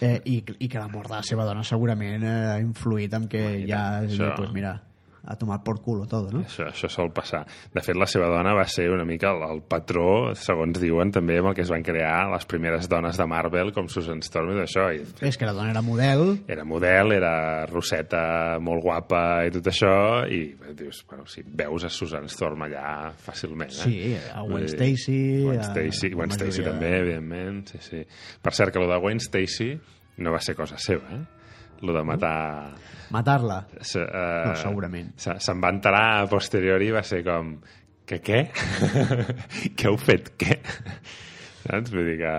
A: eh, i, i que la mort de la seva dona segurament eh, ha influït en que
B: i
A: ja,
B: això-
A: pues mira, a tomar por culo todo, no?
B: Això, això sol passar. De fet, la seva dona va ser una mica el, el patró, segons diuen, també amb el que es van crear les primeres dones de Marvel, com Susan Storm i d'això. I
A: És que la dona era model,
B: era model, era rosseta, molt guapa i tot això, i dius, bueno, si veus a Susan Storm allà fàcilment, eh?
A: Sí, a Gwen Stacy,
B: Gwen Stacy, Gwen Stacy també,
A: de-
B: evidentment, sí, sí. Per cert, que lo de Gwen Stacy no va ser cosa seva, eh? Lo de matar...
A: matar-la.
B: Se, uh,
A: No, segurament.
B: Se, se'n va enterar a posteriori i va ser com... Que què? que heu fet què? Saps? Vull dir que...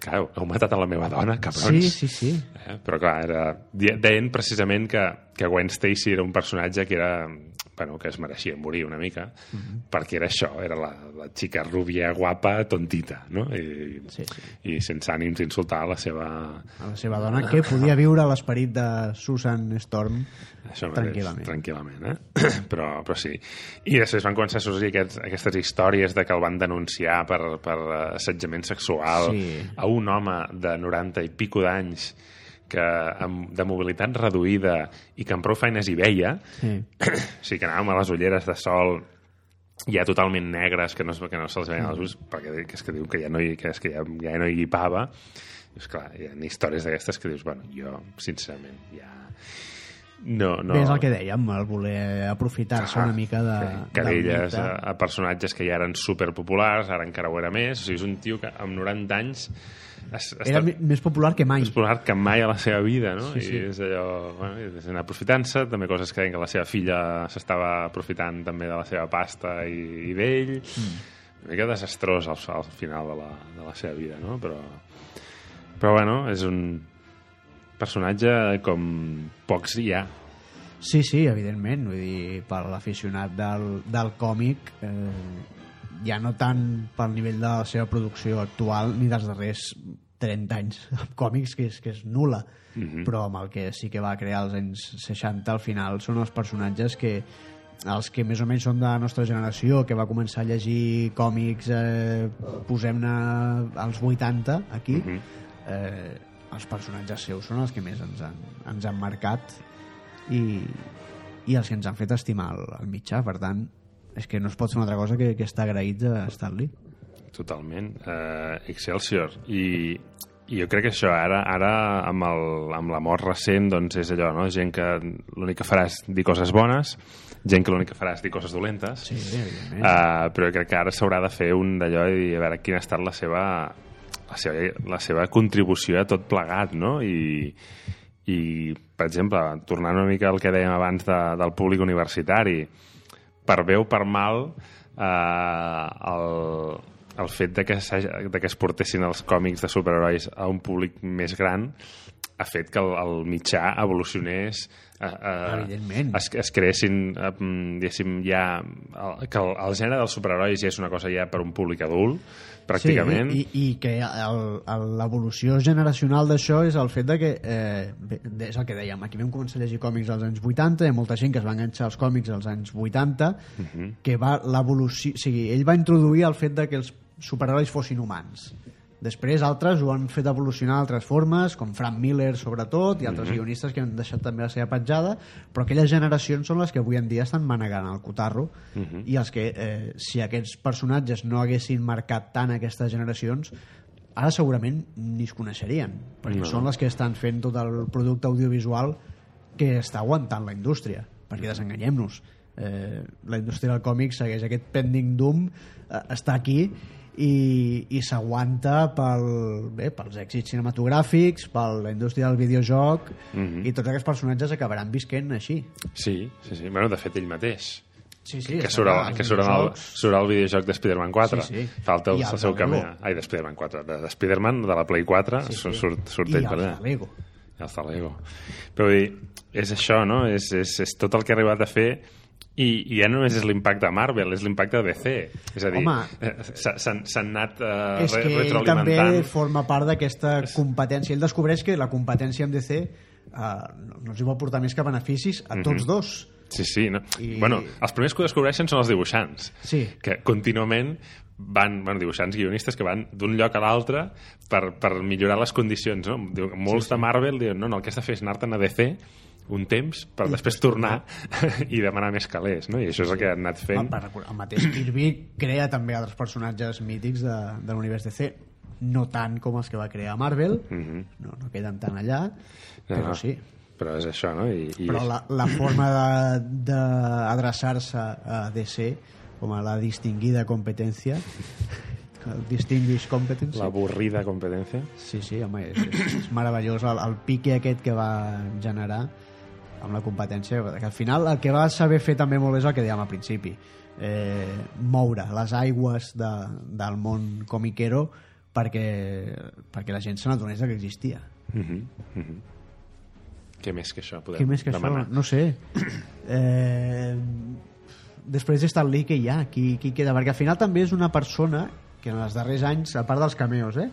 B: Clar, heu matat a la meva dona,
A: Sí,
B: cabrons.
A: sí, sí.
B: Eh? Però clar, era... deien precisament que, que Gwen Stacy era un personatge que era bueno, que es mereixia morir una mica,
A: Mhm.
B: perquè era això, era la, la xica rúbia, guapa, tontita, no? I,
A: Sí, sí.
B: i sense ànims d'insultar la seva...
A: A la seva dona, que podia viure l'esperit de Susan Storm
B: Això mateix,
A: tranquil·lament.
B: tranquil·lament eh? però, però sí. I després van començar a sorgir aquests, aquestes històries de que el van denunciar per, per assetjament sexual
A: Sí.
B: a un home de 90 i pico d'anys que amb, de mobilitat reduïda i que amb prou feines hi veia,
A: Sí.
B: o sigui que anàvem a les ulleres de sol ja totalment negres, que no, que no se'ls veien els ulls, perquè que és que diu que ja no hi, que és que ja, ja no hi guipava. Dius, clar, hi ha històries d'aquestes que dius, bueno, jo, sincerament, ja... No, no.
A: Bé, és el que dèiem, el voler aprofitar-se
B: Ah,
A: una mica de,
B: querelles
A: del
B: a, a personatges que ja eren superpopulars, ara encara ho era més. O sigui, és un tio que amb 90 anys es,
A: Era
B: està
A: mi- més popular que mai.
B: més popular que mai a la seva vida, no?
A: Sí, sí.
B: I és allò... Bueno, és anar aprofitant-se, també coses que deien que la seva filla s'estava aprofitant també de la seva pasta i, i d'ell. Mm. Una mica desastrós al, al final de la, de la seva vida, no? Però, però bueno, és un personatge com pocs hi ha.
A: Sí, sí, evidentment. Vull dir, per l'aficionat del, del còmic, eh, ja no tant pel nivell de la seva producció actual ni dels darrers 30 anys amb còmics, que és, que és nula, mm -hmm. però amb el que sí que va crear als anys 60 al final són els personatges que els que més o menys són de la nostra generació, que va començar a llegir còmics, eh, posem-ne als 80, aquí, mm -hmm. eh, els personatges seus són els que més ens han, ens han marcat i, i els que ens han fet estimar el, el mitjà, per tant és que no es pot fer una altra cosa que, que estar agraïts a Stan-Lee.
B: Totalment. Uh, Excelsior. I, I jo crec que això, ara, ara amb, el, amb la mort recent, doncs és allò, no? Gent que l'únic que farà és dir coses bones, gent que l'únic que farà és dir coses dolentes.
A: Sí, evidentment.
B: Uh, però crec que ara s'haurà de fer un d'allò i dir a veure quina ha estat la seva, la seva, la seva contribució a tot plegat, no? I, i per exemple, tornant una mica al que dèiem abans de, del públic universitari, per bé o per mal, eh, el, el fet de que, de que es portessin els còmics de superherois a un públic més gran ha fet que el, el mitjà evolucionés eh, eh, es, es creessin eh, diguéssim ja el, que el, el gènere dels superherois ja és una cosa ja per un públic adult pràcticament
A: Sí, i, i que l'evolució generacional d'això és el fet de que, eh, és el que dèiem, aquí vam començar a llegir còmics als anys 80, hi ha molta gent que es va enganxar als còmics als anys 80, que va l'evolució... O sigui, ell va introduir el fet de que els superherois fossin humans. Després altres ho han fet evolucionar d'altres formes, com Frank Miller sobretot, i altres guionistes que han deixat també la seva petjada, però aquelles generacions són les que avui en dia estan manegant el cotarro, i els que, eh, si aquests personatges no haguessin marcat tant aquestes generacions, ara segurament ni es coneixerien, perquè
B: No.
A: són les que estan fent tot el producte audiovisual que està aguantant la indústria, perquè desenganyem-nos. Eh, la indústria del còmic segueix aquest pending doom, eh, està aquí i, i s'aguanta pel, bé, pels èxits cinematogràfics, per la indústria del videojoc
B: Mhm.
A: i tots aquests personatges acabaran visquent així.
B: sí, sí, sí. Bueno, de fet ell mateix
A: Sí, sí,
B: que surt,
A: clar,
B: el, que surt, el, surt el videojoc de Spider-Man 4
A: Sí, sí.
B: falta el,
A: I
B: el
A: el
B: seu camí ai, de Spider-Man 4 de, de Spider-Man, de la Play 4
A: Sí, sí.
B: surt, surt
A: I
B: ell per allà
A: de Lego.
B: i de Lego però vull dir, és això, no? És, és, és tot el que ha arribat a fer i, i ja no només és l'impacte de Marvel, és l'impacte de DC. És a dir, eh, s'ha- s'han anat eh,
A: és
B: re,
A: que ell també forma part d'aquesta competència. Ell descobreix que la competència amb DC eh, no, els vol portar més que beneficis a tots dos.
B: Sí, sí. No?
A: I-
B: Bueno, els primers que ho descobreixen són els dibuixants.
A: Sí.
B: Que contínuament van, bueno, dibuixants guionistes que van d'un lloc a l'altre per, per millorar les condicions. No? Molts sí, sí. de Marvel diuen, no, no, el que has de fer és anar-te'n a DC un temps per I després tornar i demanar més calés, no? I això és el que han anat fent.
A: per recordar, el mateix Kirby crea també altres personatges mítics de, de l'univers DC no tant com els que va crear Marvel
B: Mhm.
A: no, no queden tant allà però
B: no,
A: sí
B: Però és això, no? I, i
A: però la, la forma de- d'adreçar-se a DC com a la distinguida competència el distinguished competence
B: l'avorrida competència.
A: Sí, sí, home, és, és, és meravellós el, el pique aquest que va generar amb la competència, que al final el que va saber fer també molt és el que dèiem al principi eh, moure les aigües de, del món comiquero perquè, perquè la gent se n'adonés que existia
B: Mm -hmm. Mm -hmm. Què més que això podem
A: què més que
B: demanar?
A: això? No sé eh, després d'estar Lee que hi ha? Qui, qui queda? Perquè al final també és una persona que en els darrers anys, a part dels cameos eh,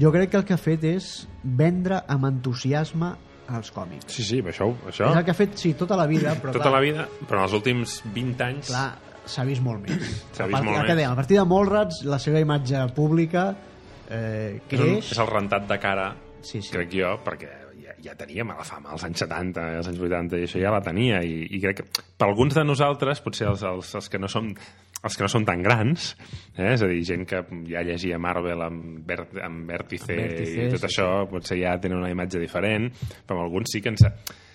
A: jo crec que el que ha fet és vendre amb entusiasme als còmics.
B: Sí, sí, això... això.
A: És el que ha fet, sí, tota la vida però
B: tota
A: clar,
B: la vida, però en els últims 20 anys...
A: clar, s'ha vist molt més.
B: S'ha vist
A: part,
B: molt més.
A: dèiem, a partir de Mallrats la seva imatge pública eh,
B: és, un,
A: creix.
B: és el rentat de cara,
A: Sí, sí.
B: crec jo, perquè ja, ja tenia mala fama als anys 70, als anys 80, i això ja la tenia, i, i crec que per alguns de nosaltres, potser els, els, els que no som els que no són tan grans, eh? és a dir, gent que ja llegia Marvel amb, Ver amb Vértice,
A: Amb Vértice,
B: i tot
A: sí,
B: això, potser ja tenen una imatge diferent, però amb alguns sí que ens...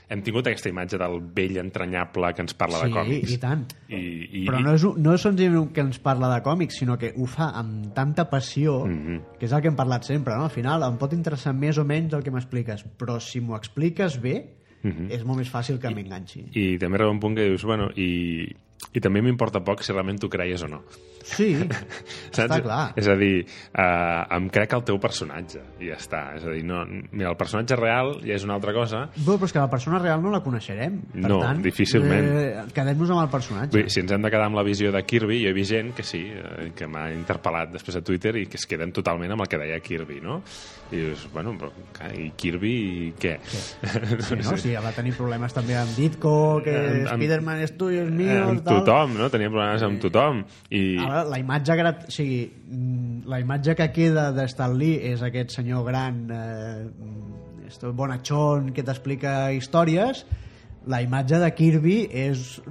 B: hem tingut aquesta imatge del vell entranyable que ens parla de
A: Sí,
B: còmics.
A: i tant.
B: I, i,
A: Però no és, un- no és senzillament que ens parla de còmics, sinó que ho fa amb tanta passió,
B: Mhm.
A: que és el que hem parlat sempre, no? Al final em pot interessar més o menys el que m'expliques, però si m'ho expliques bé, és molt més fàcil que m'enganxi.
B: Mhm. I també arriba un punt que dius, bueno, i, i també m'importa poc si realment t'ho creies o no.
A: Sí, està clar.
B: És a dir, eh, em crec el teu personatge i ja està. És a dir, no, mira, el personatge real ja és una altra cosa.
A: Bé, però és que la persona real no la coneixerem. Per
B: No,
A: tant,
B: difícilment.
A: Eh, Quedem-nos amb el personatge.
B: Vull dir, si ens hem de quedar amb la visió de Kirby, jo he vist gent que sí, eh, que m'ha interpel·lat després a Twitter i que es queden totalment amb el que deia Kirby, no? I dius, bueno, però, i Kirby què?
A: Sí, no? sí, va tenir problemes també amb Ditko, que
B: amb-
A: Spider-Man és tu i és
B: Eh,
A: mío,
B: amb
A: tal.
B: tothom, no? Tenia problemes amb tothom. I,
A: Ara, la imatge grat... o sigui, mm, la imatge que queda de Stan Lee és aquest senyor gran eh, mm, esto bonachón que t'explica històries la imatge de Kirby és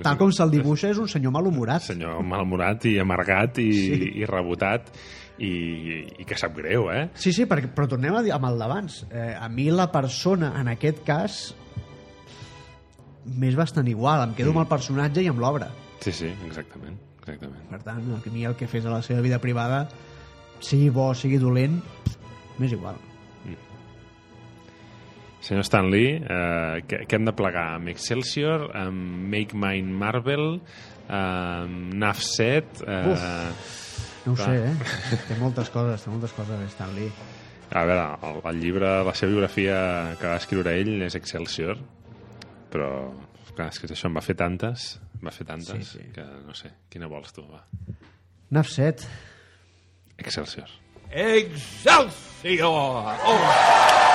A: tal com se'l dibuixa és un senyor malhumorat
B: senyor malhumorat i amargat i,
A: Sí.
B: i rebotat i, i que sap greu, eh?
A: Sí, sí, perquè, però tornem a dir amb el d'abans. Eh, a mi la persona, en aquest cas, m'és bastant igual. Em quedo amb el personatge i amb l'obra.
B: Sí, sí, exactament. exactament.
A: Per tant, a mi el que fes a la seva vida privada, sigui bo sigui dolent, m'és igual.
B: Senyor Stanley, eh, què, què hem de plegar? Amb Excelsior, amb Make Mine Marvel, amb Nafset... Eh,
A: No ho
B: Clar.
A: sé, eh? Té moltes coses, té moltes coses, Stan Lee.
B: a veure, el, el llibre, la seva biografia que va escriure ell és Excelsior, però clar, és que això en va fer tantes, va fer tantes,
A: Sí, sí.
B: que no sé, quina vols tu, va?
A: Nafset.
B: Excelsior.
C: Excelsior! Oh.